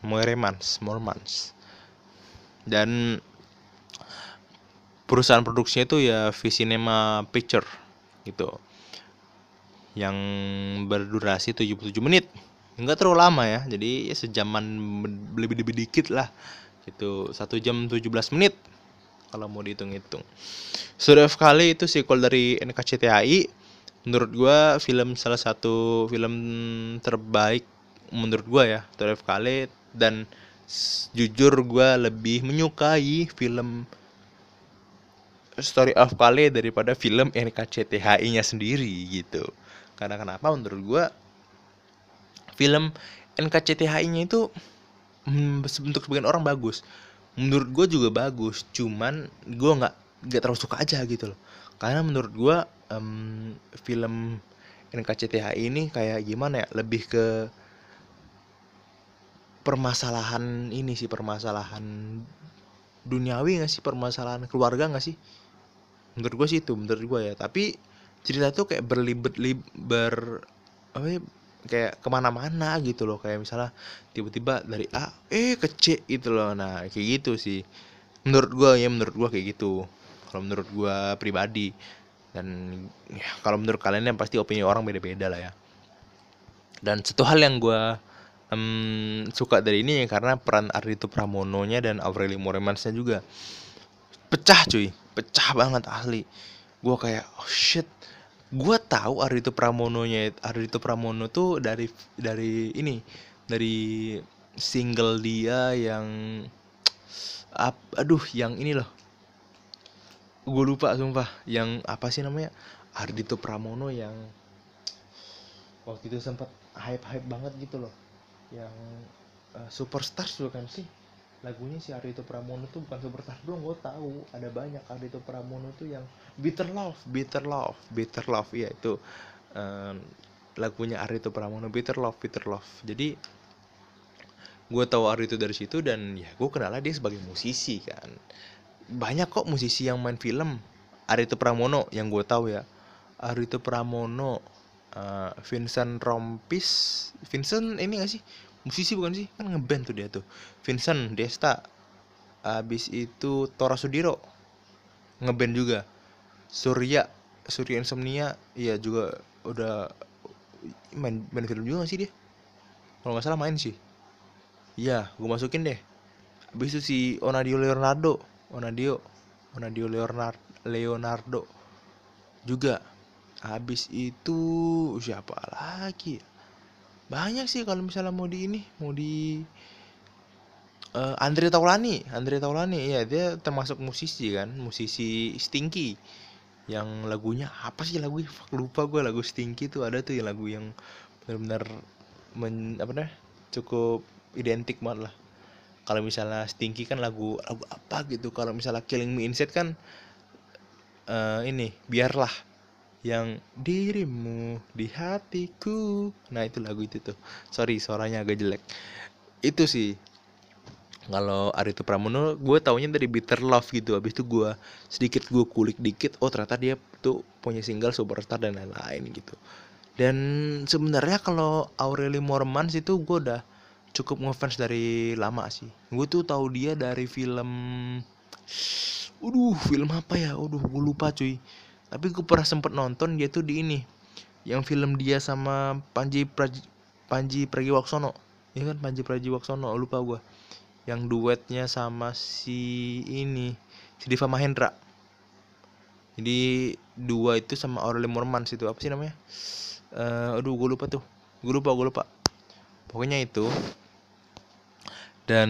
Moremans Mormans dan perusahaan produksinya itu ya V-Cinema Picture gitu yang berdurasi 77 menit nggak terlalu lama ya jadi ya sejaman lebih lebih dikit lah. Gitu satu jam 17 menit kalau mau dihitung-hitung. Surya kali itu sequel dari NKCTHI menurut gua film salah satu film terbaik menurut gua ya Surya kali dan jujur gua lebih menyukai film Story of Kale daripada film NKCTHI-nya sendiri gitu. Karena kenapa? Menurut gua film NKCTHI-nya itu hmm, untuk sebagian orang bagus. Menurut gue juga bagus, cuman gue nggak nggak terlalu suka aja gitu loh. Karena menurut gue um, film NKCTHI ini kayak gimana ya, lebih ke permasalahan ini sih permasalahan duniawi nggak sih permasalahan keluarga nggak sih menurut gue sih itu menurut gue ya tapi cerita tuh kayak berlibet liber apa ya, kayak ke mana-mana gitu loh. Kayak misalnya tiba-tiba dari A eh ke C gitu loh. Nah kayak gitu sih. Menurut gue ya menurut gue kayak gitu. Kalau menurut gue pribadi. Dan ya kalau menurut kalian yang pasti opini orang beda-beda lah ya. Dan satu hal yang gue um, suka dari ini ya karena peran Ardito Pramononya dan Aureli Moremansnya juga pecah cuy. Pecah banget ahli gue kayak oh shit gue tahu Ardito Pramononya Ardito Pramono tuh dari dari ini dari single dia yang ap, aduh yang ini loh. Gue lupa sumpah. Yang apa sih namanya? Ardito Pramono yang waktu itu sempat hype hype banget gitu loh. Yang uh, superstar juga kan sih lagunya si Ardito Pramono tuh bukan superstar doang gue tahu. Ada banyak Ardito Pramono tuh yang Bitter Love Bitter Love Bitter Love. Ya itu um, lagunya Ardito Pramono Bitter Love Bitter Love. Jadi gue tahu Ardito dari situ dan ya gue kenal dia sebagai musisi kan. Banyak kok musisi yang main film Ardito Pramono yang gue tahu ya. Ardito Pramono uh, Vincent Rompis Vincent ini gak sih musisi bukan sih? Kan ngeband tuh dia tuh. Vincent Desta abis itu Tora Sudiro ngeband juga. Surya Surya Insomnia iya juga udah main, main film juga gak sih dia? Kalau nggak salah main sih. Iya gue masukin deh. Abis itu si Onadio Leonardo Onadio Onadio Leonardo Leonardo juga. Habis itu siapa lagi ya? Banyak sih kalau misalnya mau di ini mau di uh, Andre Taulani Andre Taulani ya dia termasuk musisi kan musisi Stinky yang lagunya apa sih lagu Fuck, lupa gue lagu Stinky tuh ada tuh yang lagu yang benar-benar men, apa nih cukup identik banget lah. Kalau misalnya Stinky kan lagu lagu apa gitu kalau misalnya Killing Me Inside kan uh, ini biarlah yang dirimu di hatiku. Nah itu lagu itu tuh. Sorry suaranya agak jelek. Itu sih. Kalau Arito Pramono gue taunya dari Bitter Love gitu. Habis itu gue sedikit gue kulik dikit oh ternyata dia tuh punya single Superstar dan lain-lain gitu. Dan sebenarnya kalau Aureli Mormans itu gue udah cukup ngefans dari lama sih. Gue tuh tahu dia dari film Uduh, film apa ya? Uduh, gue lupa cuy tapi gue pernah sempet nonton dia tuh di ini yang film dia sama Panji Praji, Panji Pragiwaksono. Ya kan Panji Pragiwaksono lupa gue yang duetnya sama si ini si Diva Mahendra. Jadi dua itu sama Aureli Mormans itu apa sih namanya? Uh, aduh gue lupa tuh. Gue lupa gue lupa. Pokoknya itu. Dan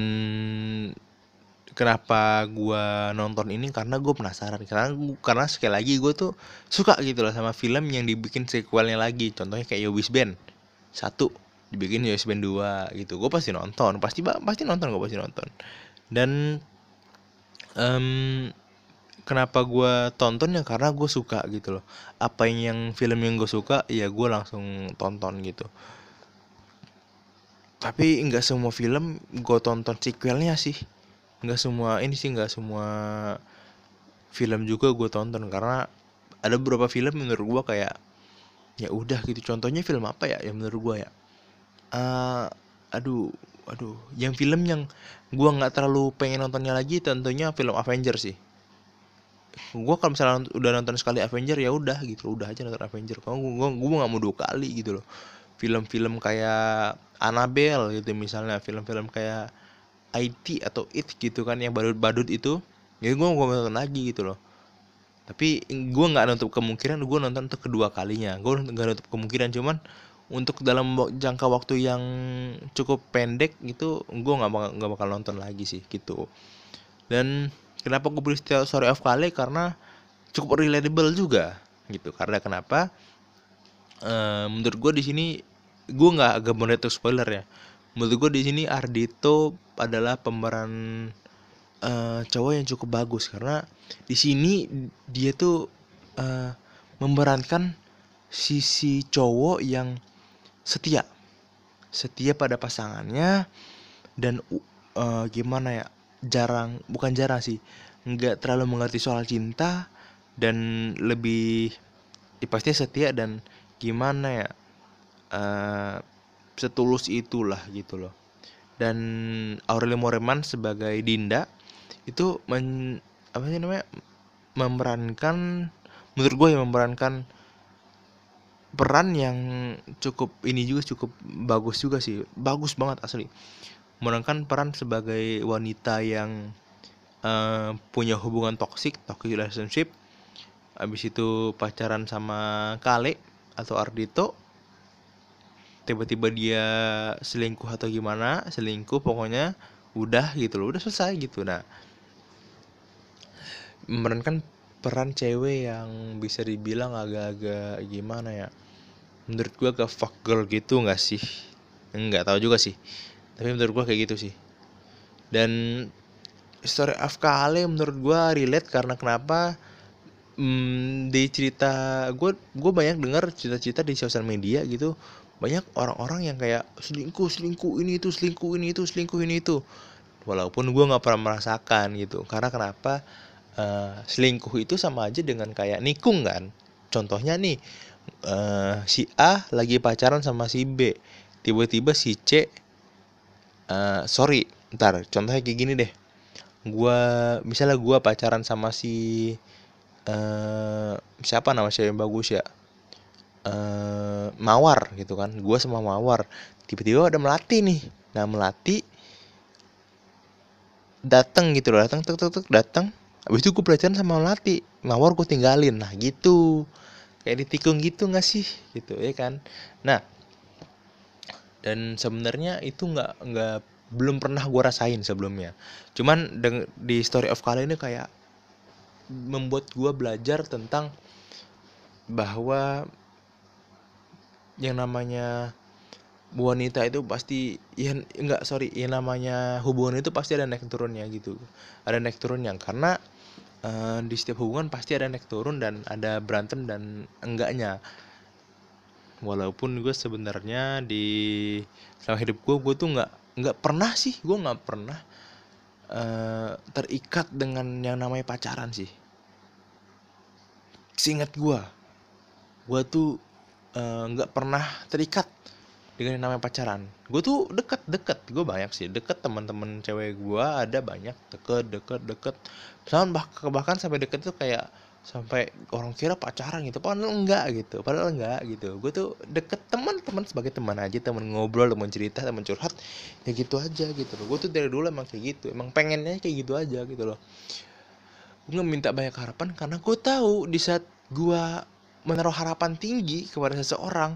kenapa gue nonton ini? Karena gue penasaran. Karena karena sekali lagi gue tuh suka gitu loh sama film yang dibikin sequelnya lagi. Contohnya kayak Yobis Band. Satu dibikin Yobis Band dua gitu. Gue pasti nonton. Pasti pasti nonton gue pasti nonton. Dan um, kenapa gue tonton ya? Karena gue suka gitu loh. Apa yang film yang gue suka ya gue langsung tonton gitu. Tapi nggak semua film gue tonton sequelnya sih nggak semua ini sih nggak semua film juga gue tonton karena ada beberapa film menurut gue kayak ya udah gitu. Contohnya film apa ya yang menurut gue ya? Uh, aduh aduh. Yang film yang gue nggak terlalu pengen nontonnya lagi tentunya film Avengers sih. Gue kalau misalnya udah nonton sekali Avenger ya udah gitu. Udah aja nonton Avenger. Kalau gue gue gue nggak mau dua kali gitu loh. Film-film kayak Annabelle gitu misalnya. Film-film kayak IT atau It gitu kan yang badut-badut itu ya gue mau nonton lagi gitu loh. Tapi gue nggak nutup kemungkinan gue nonton untuk kedua kalinya. Gue nggak nutup kemungkinan cuman untuk dalam jangka waktu yang cukup pendek gitu gue nggak bakal nggak bakal nonton lagi sih gitu. Dan kenapa gue beli Story of Kale? Karena cukup relatable juga gitu. Karena kenapa? Eh, menurut gue di sini gue nggak agak itu spoiler ya menurut gue di sini Ardito adalah pemeran eh, cowok yang cukup bagus. Karena di sini dia tuh eh, memerankan sisi cowok yang setia. Setia pada pasangannya dan u- eh, gimana ya jarang bukan jarang sih nggak terlalu mengerti soal cinta dan lebih ya pasti setia dan gimana ya eh, setulus itulah gitu loh. Dan Aurelio Moreman sebagai Dinda itu men, apa sih namanya memerankan menurut gue ya memerankan peran yang cukup ini juga cukup bagus juga sih. Bagus banget asli. Memerankan peran sebagai wanita yang eh, punya hubungan toksik toxic relationship. Habis itu pacaran sama Kale atau Ardito tiba-tiba dia selingkuh atau gimana selingkuh pokoknya udah gitu loh udah selesai gitu. Nah memerankan peran cewek yang bisa dibilang agak-agak gimana ya menurut gua ke fuck girl gitu nggak sih? Nggak tahu juga sih tapi menurut gua kayak gitu sih. Dan story of Kale menurut gua relate karena kenapa hmm, di cerita gue gue banyak dengar cerita-cerita di sosial media gitu banyak orang-orang yang kayak selingkuh selingkuh ini itu selingkuh ini itu selingkuh ini itu. Walaupun gue nggak pernah merasakan gitu. Karena kenapa? Eh, selingkuh itu sama aja dengan kayak nikung kan. Contohnya nih eh, si A lagi pacaran sama si B. Tiba-tiba si C eh, sorry ntar contohnya kayak gini deh. Gua misalnya gua pacaran sama si eh siapa nama yang bagus ya eh Mawar gitu kan. Gua sama Mawar. Tiba-tiba ada Melati nih. Nah Melati datang gitu loh. Datang tuk tuk tuk datang habis itu gue pacaran sama Melati. Mawar gue tinggalin. Nah gitu. Kayak ditikung gitu nggak sih? Gitu ya kan? Nah dan sebenarnya itu nggak nggak belum pernah gue rasain sebelumnya. Cuman di story of kali ini kayak membuat gue belajar tentang bahwa yang namanya wanita itu pasti ya enggak sorry yang namanya hubungan itu pasti ada naik turunnya gitu. Ada naik turunnya karena eh, di setiap hubungan pasti ada naik turun dan ada berantem dan enggaknya. Walaupun gue sebenarnya di selama hidup gue gue tuh nggak nggak pernah sih gue nggak pernah eh, terikat dengan yang namanya pacaran sih. Seingat gue gue tuh eh, nggak pernah terikat dengan yang namanya pacaran. Gue tuh deket deket. Gue banyak sih deket teman-teman cewek gue ada banyak. Deket deket deket. Bahkan bahkan sampai deket tuh kayak sampai orang kira pacaran gitu padahal enggak gitu padahal enggak gitu. Gue tuh deket teman-teman sebagai teman aja teman ngobrol teman cerita teman curhat ya gitu aja gitu gue tuh dari dulu emang kayak gitu emang pengennya kayak gitu aja gitu loh. Gue nggak minta banyak harapan karena gue tahu di saat gue menaruh harapan tinggi kepada seseorang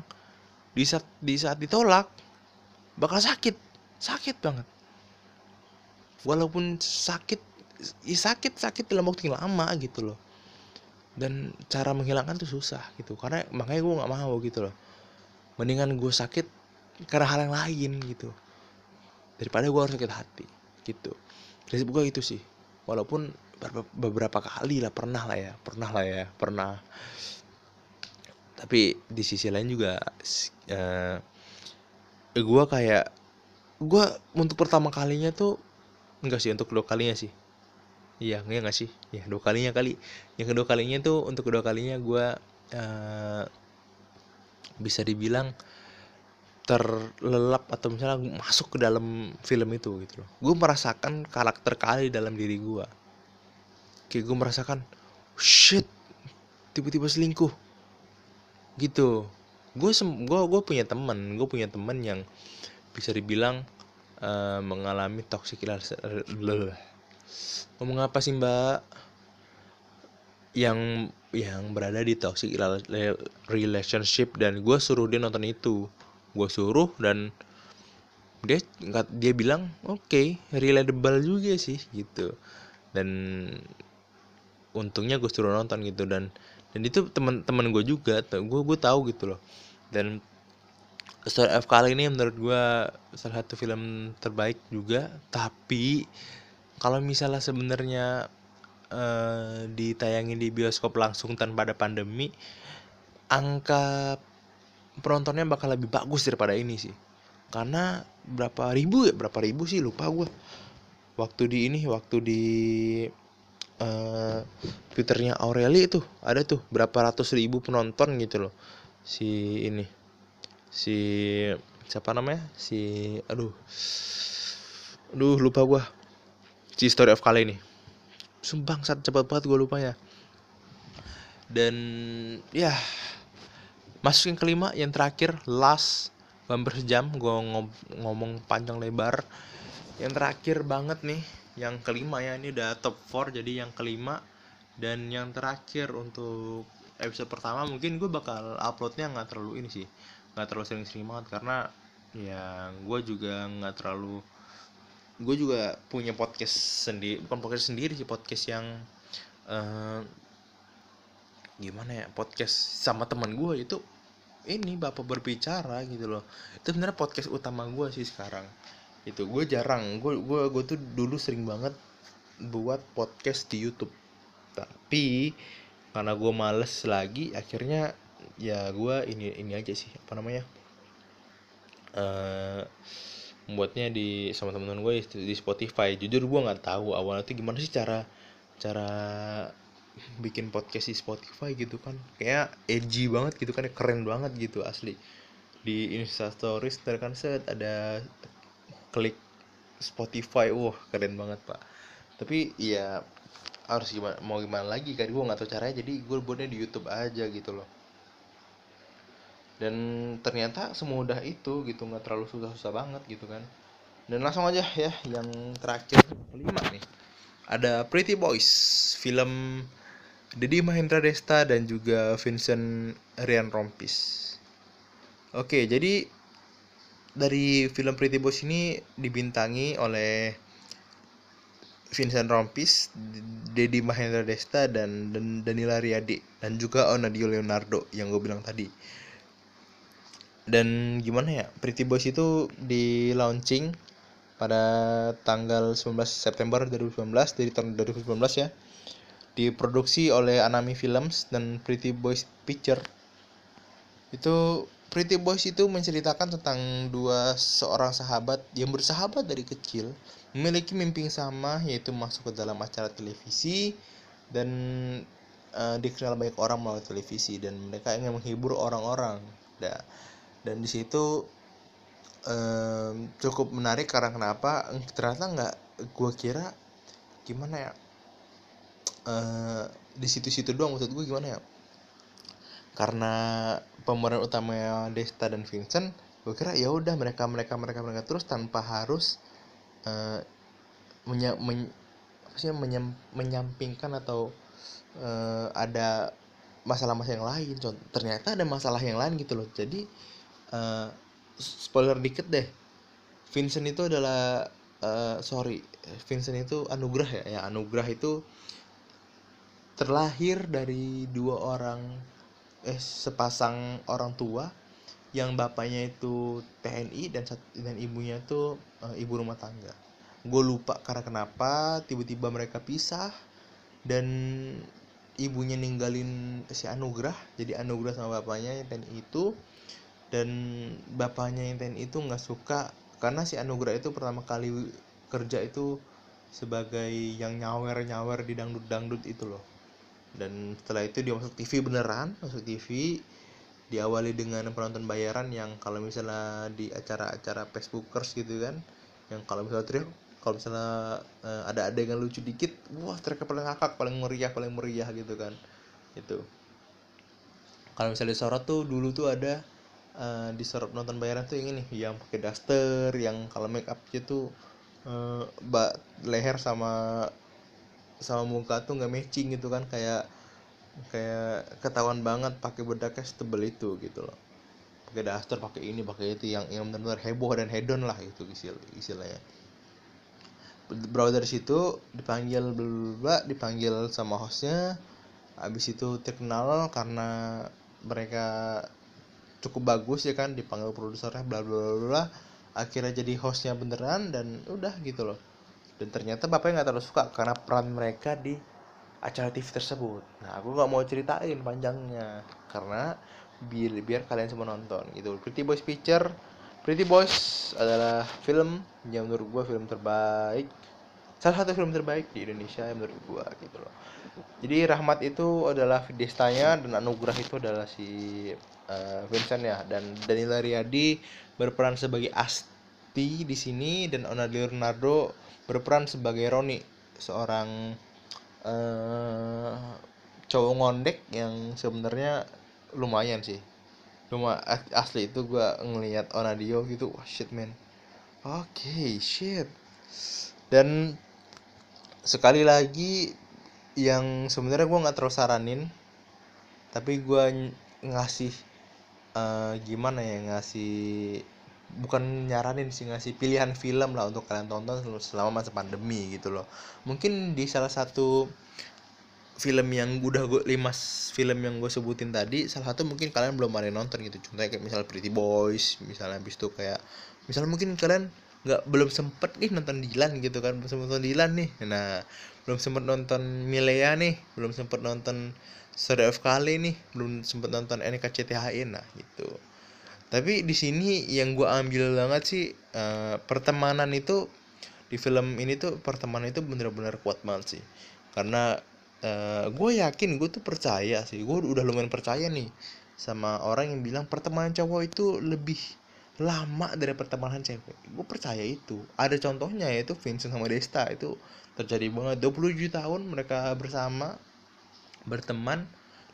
di saat di saat ditolak bakal sakit. Sakit banget. Walaupun sakit ya sakit sakit dalam waktu yang lama gitu loh. Dan cara menghilangkan tuh susah gitu. Karena makanya gue nggak mau gitu loh. Mendingan gue sakit karena hal yang lain gitu. Daripada gue harus sakit hati gitu. Prinsip gue itu sih. Walaupun beberapa, beberapa kali lah pernah lah ya pernah lah ya pernah tapi di sisi lain juga eh gue kayak gue untuk pertama kalinya tuh enggak sih untuk kedua kalinya sih. Iya enggak nggak sih. Ya dua kalinya kali. Yang kedua kalinya tuh untuk kedua kalinya gue eh bisa dibilang terlelap atau misalnya masuk ke dalam film itu gitu loh. Gue merasakan karakter kali dalam diri gue kayak gue merasakan shit tiba-tiba selingkuh gitu. Gue gue gue punya temen gue punya temen yang bisa dibilang uh, mengalami toxic ngomong apa sih mbak? Yang yang berada di toxic relationship dan gue suruh dia nonton itu. Gue suruh dan dia nggak dia bilang oke okay, relatable juga sih gitu. Dan untungnya gue suruh nonton gitu dan dan itu teman-teman gue juga gue gue tahu gitu loh. Dan Story of kali ini menurut gue salah satu film terbaik juga. Tapi kalau misalnya sebenarnya uh, ditayangin di bioskop langsung tanpa ada pandemi angka penontonnya bakal lebih bagus daripada ini sih. Karena berapa ribu ya? Berapa ribu sih? Lupa gue waktu di ini waktu di uh, twitternya Aureli itu ada tuh berapa ratus ribu penonton gitu loh. Si ini si siapa namanya? Si aduh aduh lupa gua. Si story of kali ini. Sumbang saat cepat banget gue lupanya dan ya masuk yang kelima yang terakhir last hampir sejam gue ngomong panjang lebar. Yang terakhir banget nih yang kelima ya ini udah top 4 jadi yang kelima. Dan yang terakhir untuk episode pertama mungkin gue bakal uploadnya nggak terlalu ini sih nggak terlalu sering-sering banget. Karena ya gue juga nggak terlalu gue juga punya podcast sendiri bukan podcast sendiri sih podcast yang uh, gimana ya podcast sama teman gue itu ini bapak berbicara gitu loh. Itu sebenarnya podcast utama gue sih sekarang itu gue jarang. Gue gue gue tuh dulu sering banget buat podcast di YouTube. Tapi karena gue males lagi akhirnya ya gue ini ini aja sih apa namanya uh, membuatnya di sama teman-teman gue di Spotify. Jujur gue nggak tahu awalnya tuh gimana sih cara cara bikin podcast di Spotify gitu kan. Kayak edgy banget gitu kan keren banget gitu asli. Di Instastories kan set ada klik Spotify wah keren banget pak. Tapi ya harus gimana mau gimana lagi kan? Gue nggak tahu caranya jadi gue buatnya di YouTube aja gitu loh. Dan ternyata semudah itu gitu nggak terlalu susah-susah banget gitu kan. Dan langsung aja ya yang terakhir kelima nih. Ada Pretty Boys film Deddy Mahendra Desta dan juga Vincent Rian Rompis oke jadi dari film Pretty Boys ini dibintangi oleh Vincent Rompis, Deddy Mahendra Desta dan, dan Danila Riyadi dan juga Onadio Leonardo yang gue bilang tadi. Dan gimana ya Pretty Boys itu di launching pada tanggal 19 September 2019 dari tahun 2019 ya. Diproduksi oleh Anami Films dan Pretty Boys Picture. Itu Pretty Boys itu menceritakan tentang dua seorang sahabat yang bersahabat dari kecil memiliki mimpi yang sama yaitu masuk ke dalam acara televisi dan uh, dikenal banyak orang melalui televisi dan mereka ingin menghibur orang-orang. Nah, dan di situ um, cukup menarik karena kenapa ternyata nggak gue kira gimana ya uh, di situ-situ doang maksud gue gimana ya karena pemeran utamanya Desta dan Vincent gue kira ya udah mereka mereka mereka mereka terus tanpa harus uh, menya, men, apa sih menyam, menyampingkan atau uh, ada masalah-masalah yang lain. Contoh ternyata ada masalah yang lain gitu loh. Jadi uh, spoiler dikit deh. Vincent itu adalah uh, sorry Vincent itu anugerah ya. Ya anugerah itu terlahir dari dua orang eh sepasang orang tua yang bapaknya itu TNI dan dan ibunya itu uh, ibu rumah tangga. Gue lupa karena kenapa tiba-tiba mereka pisah dan ibunya ninggalin si anugerah jadi anugerah sama bapaknya yang TNI itu. Dan bapaknya yang TNI itu nggak suka karena si Anugerah itu pertama kali kerja itu sebagai yang nyawer nyawer di dangdut dangdut itu loh dan setelah itu dia masuk TV beneran masuk TV diawali dengan penonton bayaran yang kalau misalnya di acara-acara Facebookers gitu kan yang kalau misalnya teriak kalau misalnya uh, ada adegan lucu dikit wah mereka paling ngakak paling meriah paling meriah gitu kan itu kalau misalnya disorot tuh dulu tuh ada uh, disorot nonton bayaran tuh yang ini yang pakai daster yang kalau make upnya tuh uh, mbak leher sama sama muka tuh nggak matching gitu kan kayak kayak ketahuan banget pakai bedaknya setebel itu gitu loh. Pakai daster pakai ini pakai itu yang yang benar-benar heboh dan hedon lah itu istilah istilahnya berawal situ dipanggil bla dipanggil sama hostnya. Habis itu terkenal karena mereka cukup bagus ya kan dipanggil produsernya bla bla bla. Akhirnya jadi hostnya beneran dan udah gitu loh dan ternyata bapaknya nggak terlalu suka karena peran mereka di acara TV tersebut. Nah aku nggak mau ceritain panjangnya. Karena biar biar kalian semua nonton gitu. Pretty Boys Picture. Pretty Boys adalah film yang menurut gua film terbaik. Salah satu film terbaik di Indonesia yang menurut gua gitu loh. Jadi Rahmat itu adalah destanya dan Anugerah itu adalah si uh, Vincent ya. Dan Danila Riyadi berperan sebagai Asti di sini dan Ona Leonardo berperan sebagai Roni seorang uh, cowok ngondek yang sebenarnya lumayan sih. Cuma asli itu gue ngelihat Onadio gitu wah shit man. Oke okay, shit. Dan sekali lagi yang sebenarnya gue nggak terus saranin tapi gue ngasih uh, gimana ya ngasih bukan nyaranin sih ngasih pilihan film lah untuk kalian tonton selama masa pandemi gitu loh. Mungkin di salah satu film yang udah gue lima film yang gue sebutin tadi salah satu mungkin kalian belum ada nonton gitu. Contohnya kayak misalnya Pretty Boys misalnya habis itu kayak misalnya mungkin kalian nggak belum sempet nih nonton Dilan gitu kan belum sempet nonton Dilan nih. Nah belum sempet nonton Milea nih belum sempet nonton Story of Kali nih belum sempet nonton NKCTHI nah gitu tapi di sini yang gue ambil banget sih uh, pertemanan itu di film ini tuh pertemanan itu bener-bener kuat banget sih. Karena uh, eh, gue yakin gue tuh percaya sih gue udah lumayan percaya nih sama orang yang bilang pertemanan cowok itu lebih lama dari pertemanan cewek. Gue percaya itu. Ada contohnya yaitu Vincent sama Desta itu terjadi banget. 27 tahun mereka bersama berteman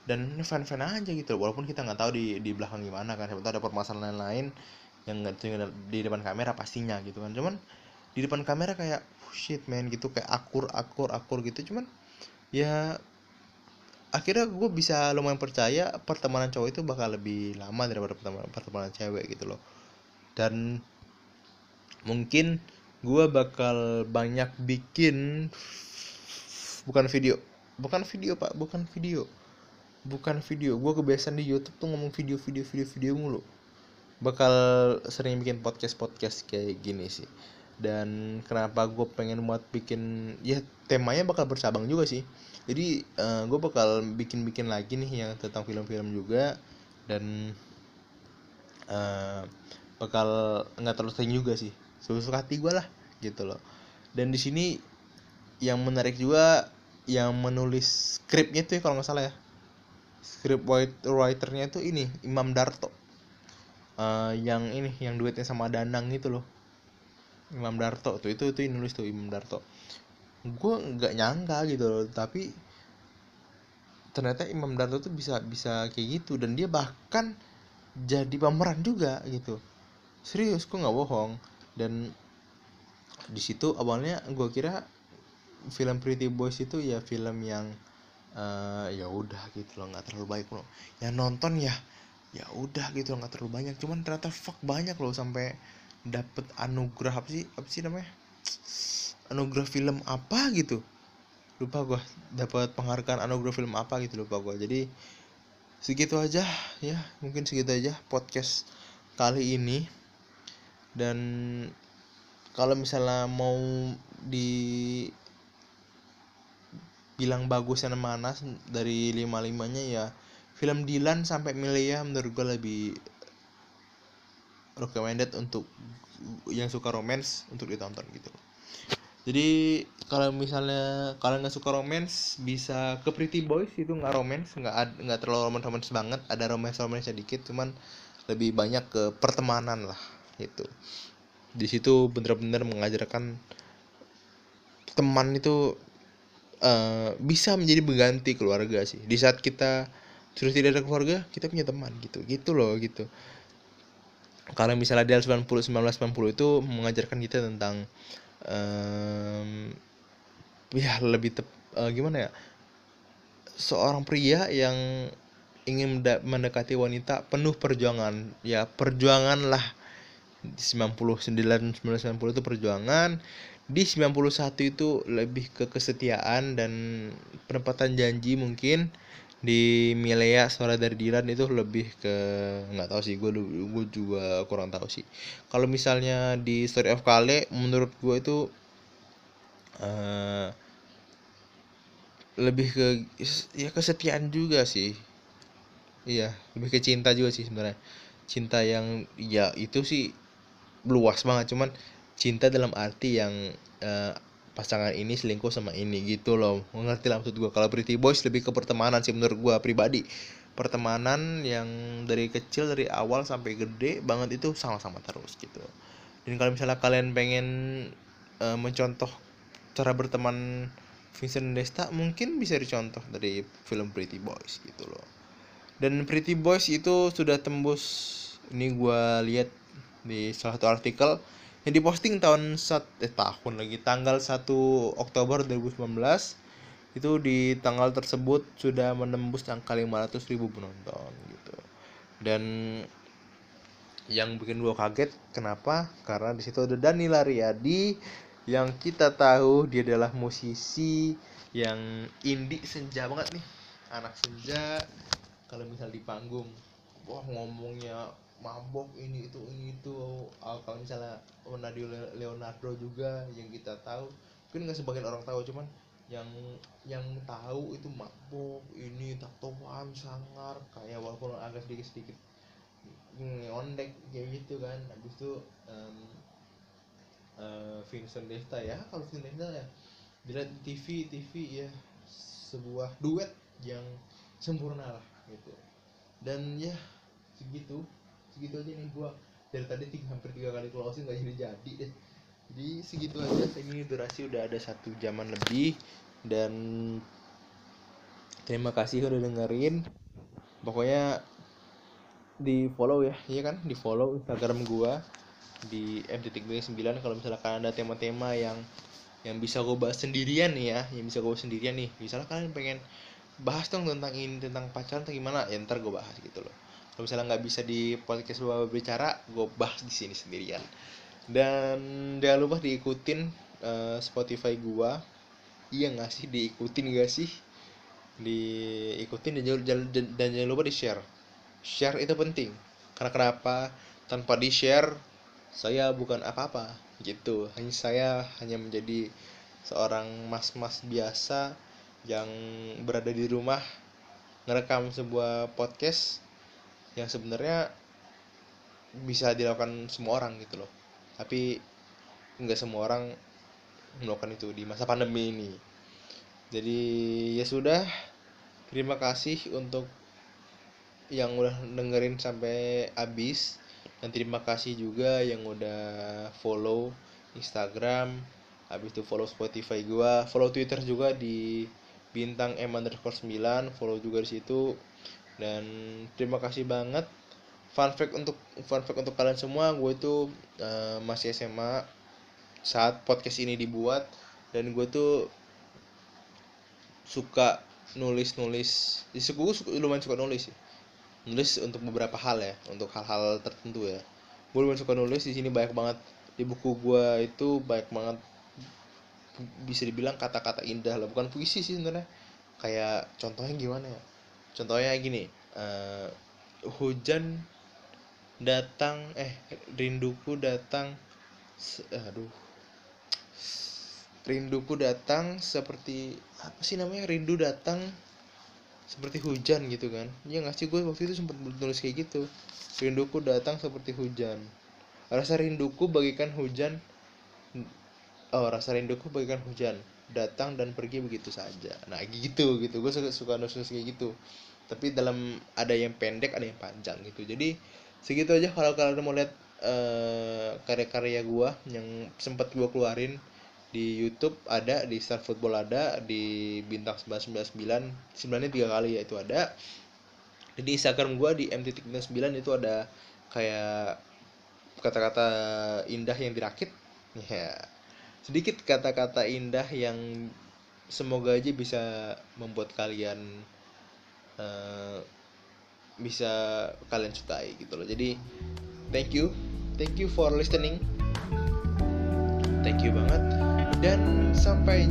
dan fan-fan aja gitu walaupun kita nggak tahu di di belakang gimana kan siapa tahu ada permasalahan lain yang nggak di depan kamera pastinya gitu kan. Cuman di depan kamera kayak oh shit man gitu kayak akur akur akur gitu. Cuman ya akhirnya gue bisa lumayan percaya pertemanan cowok itu bakal lebih lama daripada pertemanan pertemanan cewek gitu loh. Dan mungkin gue bakal banyak bikin bukan video bukan video pak bukan video bukan video gue kebiasaan di YouTube tuh ngomong video video video video mulu. Bakal sering bikin podcast podcast kayak gini sih. Dan kenapa gue pengen buat bikin ya temanya bakal bercabang juga sih. Jadi uh, eh, gue bakal bikin bikin lagi nih yang tentang film-film juga. Dan uh, bakal nggak terlalu sering juga sih. Suka hati gue lah gitu loh. Dan di sini yang menarik juga yang menulis skripnya tuh ya, kalau nggak salah ya script writernya tuh ini Imam Darto. Uh, yang ini yang duetnya sama Danang itu loh. Imam Darto tuh itu itu nulis tuh Imam Darto. Gue nggak nyangka gitu loh tapi ternyata Imam Darto tuh bisa bisa kayak gitu. Dan dia bahkan jadi pemeran juga gitu. Serius gue nggak bohong. Dan di situ awalnya gue kira film Pretty Boys itu ya film yang uh, ya udah gitu loh nggak terlalu baik loh. Yang nonton ya ya udah gitu loh nggak terlalu banyak. Cuman ternyata fuck banyak loh sampai dapet anugerah apa sih apa sih namanya? Anugerah film apa gitu. Lupa gua dapat penghargaan anugerah film apa gitu lupa gua. Jadi segitu aja ya mungkin segitu aja podcast kali ini. Dan kalau misalnya mau di bilang bagus dan mana dari lima limanya ya film Dylan sampai Milea menurut gue lebih recommended untuk yang suka romance untuk ditonton gitu. Jadi kalau misalnya kalian nggak suka romance bisa ke Pretty Boys itu nggak romance nggak nggak terlalu romance romance banget ada romance romance sedikit cuman lebih banyak ke pertemanan lah itu di situ bener-bener mengajarkan teman itu uh, bisa menjadi pengganti keluarga sih. Di saat kita sudah tidak ada keluarga kita punya teman gitu. Gitu loh gitu. Kalau misalnya di 90 1990 itu mengajarkan kita tentang um, ya lebih tep, uh, gimana ya? Seorang pria yang ingin mendekati wanita penuh perjuangan. Ya perjuangan lah 99 90 itu perjuangan di 91 itu lebih ke kesetiaan dan penempatan janji mungkin. Di Milea suara dari Dilan itu lebih ke nggak tahu sih gue gue juga kurang tahu sih. Kalau misalnya di Story of Kale menurut gue itu uh, lebih ke ya kesetiaan juga sih. Iya lebih ke cinta juga sih sebenarnya. Cinta yang ya itu sih luas banget. Cuman cinta dalam arti yang uh, pasangan ini selingkuh sama ini gitu loh. Mengerti lah maksud gue kalau Pretty Boys lebih ke pertemanan sih menurut gue pribadi. Pertemanan yang dari kecil dari awal sampai gede banget itu sama-sama terus gitu. Dan kalau misalnya kalian pengen uh, mencontoh cara berteman Vincent Desta mungkin bisa dicontoh dari film Pretty Boys gitu loh. Dan Pretty Boys itu sudah tembus ini gue lihat di salah satu artikel yang diposting tahun sat eh tahun lagi tanggal 1 Oktober 2019 itu di tanggal tersebut sudah menembus angka 500 ribu penonton gitu. Dan yang bikin gue kaget kenapa? Karena di situ ada Danila Riyadi yang kita tahu dia adalah musisi yang indie senja banget nih. Anak senja kalau misal di panggung wah ngomongnya mabok ini itu ini itu. Oh, kalau misalnya Nadio Leonardo juga yang kita tahu. Mungkin nggak sebagian orang tahu cuman yang yang tahu itu mabok ini tatoan sangar kayak walaupun agak sedikit sedikit ngondek kayak gitu kan. Habis itu um, uh, Vincent Desta ya kalau Vincent Desta ya. Dilihat TV TV ya sebuah duet yang sempurna lah gitu. Dan ya segitu segitu aja nih gua. Dari tadi tiga, hampir tiga kali closing gak jadi jadi deh. Jadi segitu aja. Ini durasi udah ada satu jaman lebih. Dan terima kasih udah dengerin. Pokoknya di follow ya. Iya kan? Di follow instagram gua. Di m.b9 kalau misalkan ada tema-tema yang yang bisa gue bahas sendirian nih ya. Yang bisa gue sendirian nih. Misalnya kalian pengen bahas dong tentang ini tentang pacaran atau gimana ya ntar gue bahas gitu loh kalau misalnya nggak bisa di podcast gue berbicara gue bahas di sini sendirian. Dan jangan lupa diikutin uh, Spotify gue iya nggak sih diikutin gak sih? Diikutin dan jangan, dan jangan lupa di share share itu penting. Karena kenapa? Tanpa di share saya bukan apa-apa. Gitu. Hanya saya hanya menjadi seorang mas-mas biasa yang berada di rumah ngerekam sebuah podcast yang sebenarnya bisa dilakukan semua orang gitu loh. Tapi nggak semua orang melakukan itu di masa pandemi ini. Jadi ya sudah. Terima kasih untuk yang udah dengerin sampai habis. Dan terima kasih juga yang udah follow Instagram. Habis itu follow Spotify gua. Follow Twitter juga di bintang M underscore 9 follow juga di situ dan terima kasih banget. Fun fact untuk fun fact untuk kalian semua gue itu uh, masih SMA saat podcast ini dibuat. Dan gue tuh suka nulis nulis di gue suka, lumayan suka nulis sih. Nulis untuk beberapa hal ya untuk hal-hal tertentu ya. Gue lumayan suka nulis di sini banyak banget di buku gue itu banyak banget bisa dibilang kata-kata indah lah. Bukan puisi sih sebenarnya kayak contohnya gimana ya contohnya gini uh, hujan datang eh rinduku datang aduh rinduku datang seperti apa sih namanya rindu datang seperti hujan gitu kan. Ya nggak sih? Gue waktu itu sempat nulis kayak gitu. Rinduku datang seperti hujan. Rasa rinduku bagikan hujan oh rasa rinduku bagikan hujan datang dan pergi begitu saja. Nah gitu gitu. Gue suka suka nulis kayak gitu. Tapi dalam ada yang pendek ada yang panjang gitu. Jadi segitu aja kalau kalian mau lihat uh, karya-karya gue yang sempat gue keluarin di YouTube ada di Star Football ada di bintang 999 sebenarnya tiga kali ya itu ada. Di Instagram gue di mt 9 itu ada kayak kata-kata indah yang dirakit. Ya sedikit kata-kata indah yang semoga aja bisa membuat kalian uh, bisa kalian sukai gitu loh. Jadi thank you. Thank you for listening. Thank you banget. Dan sampai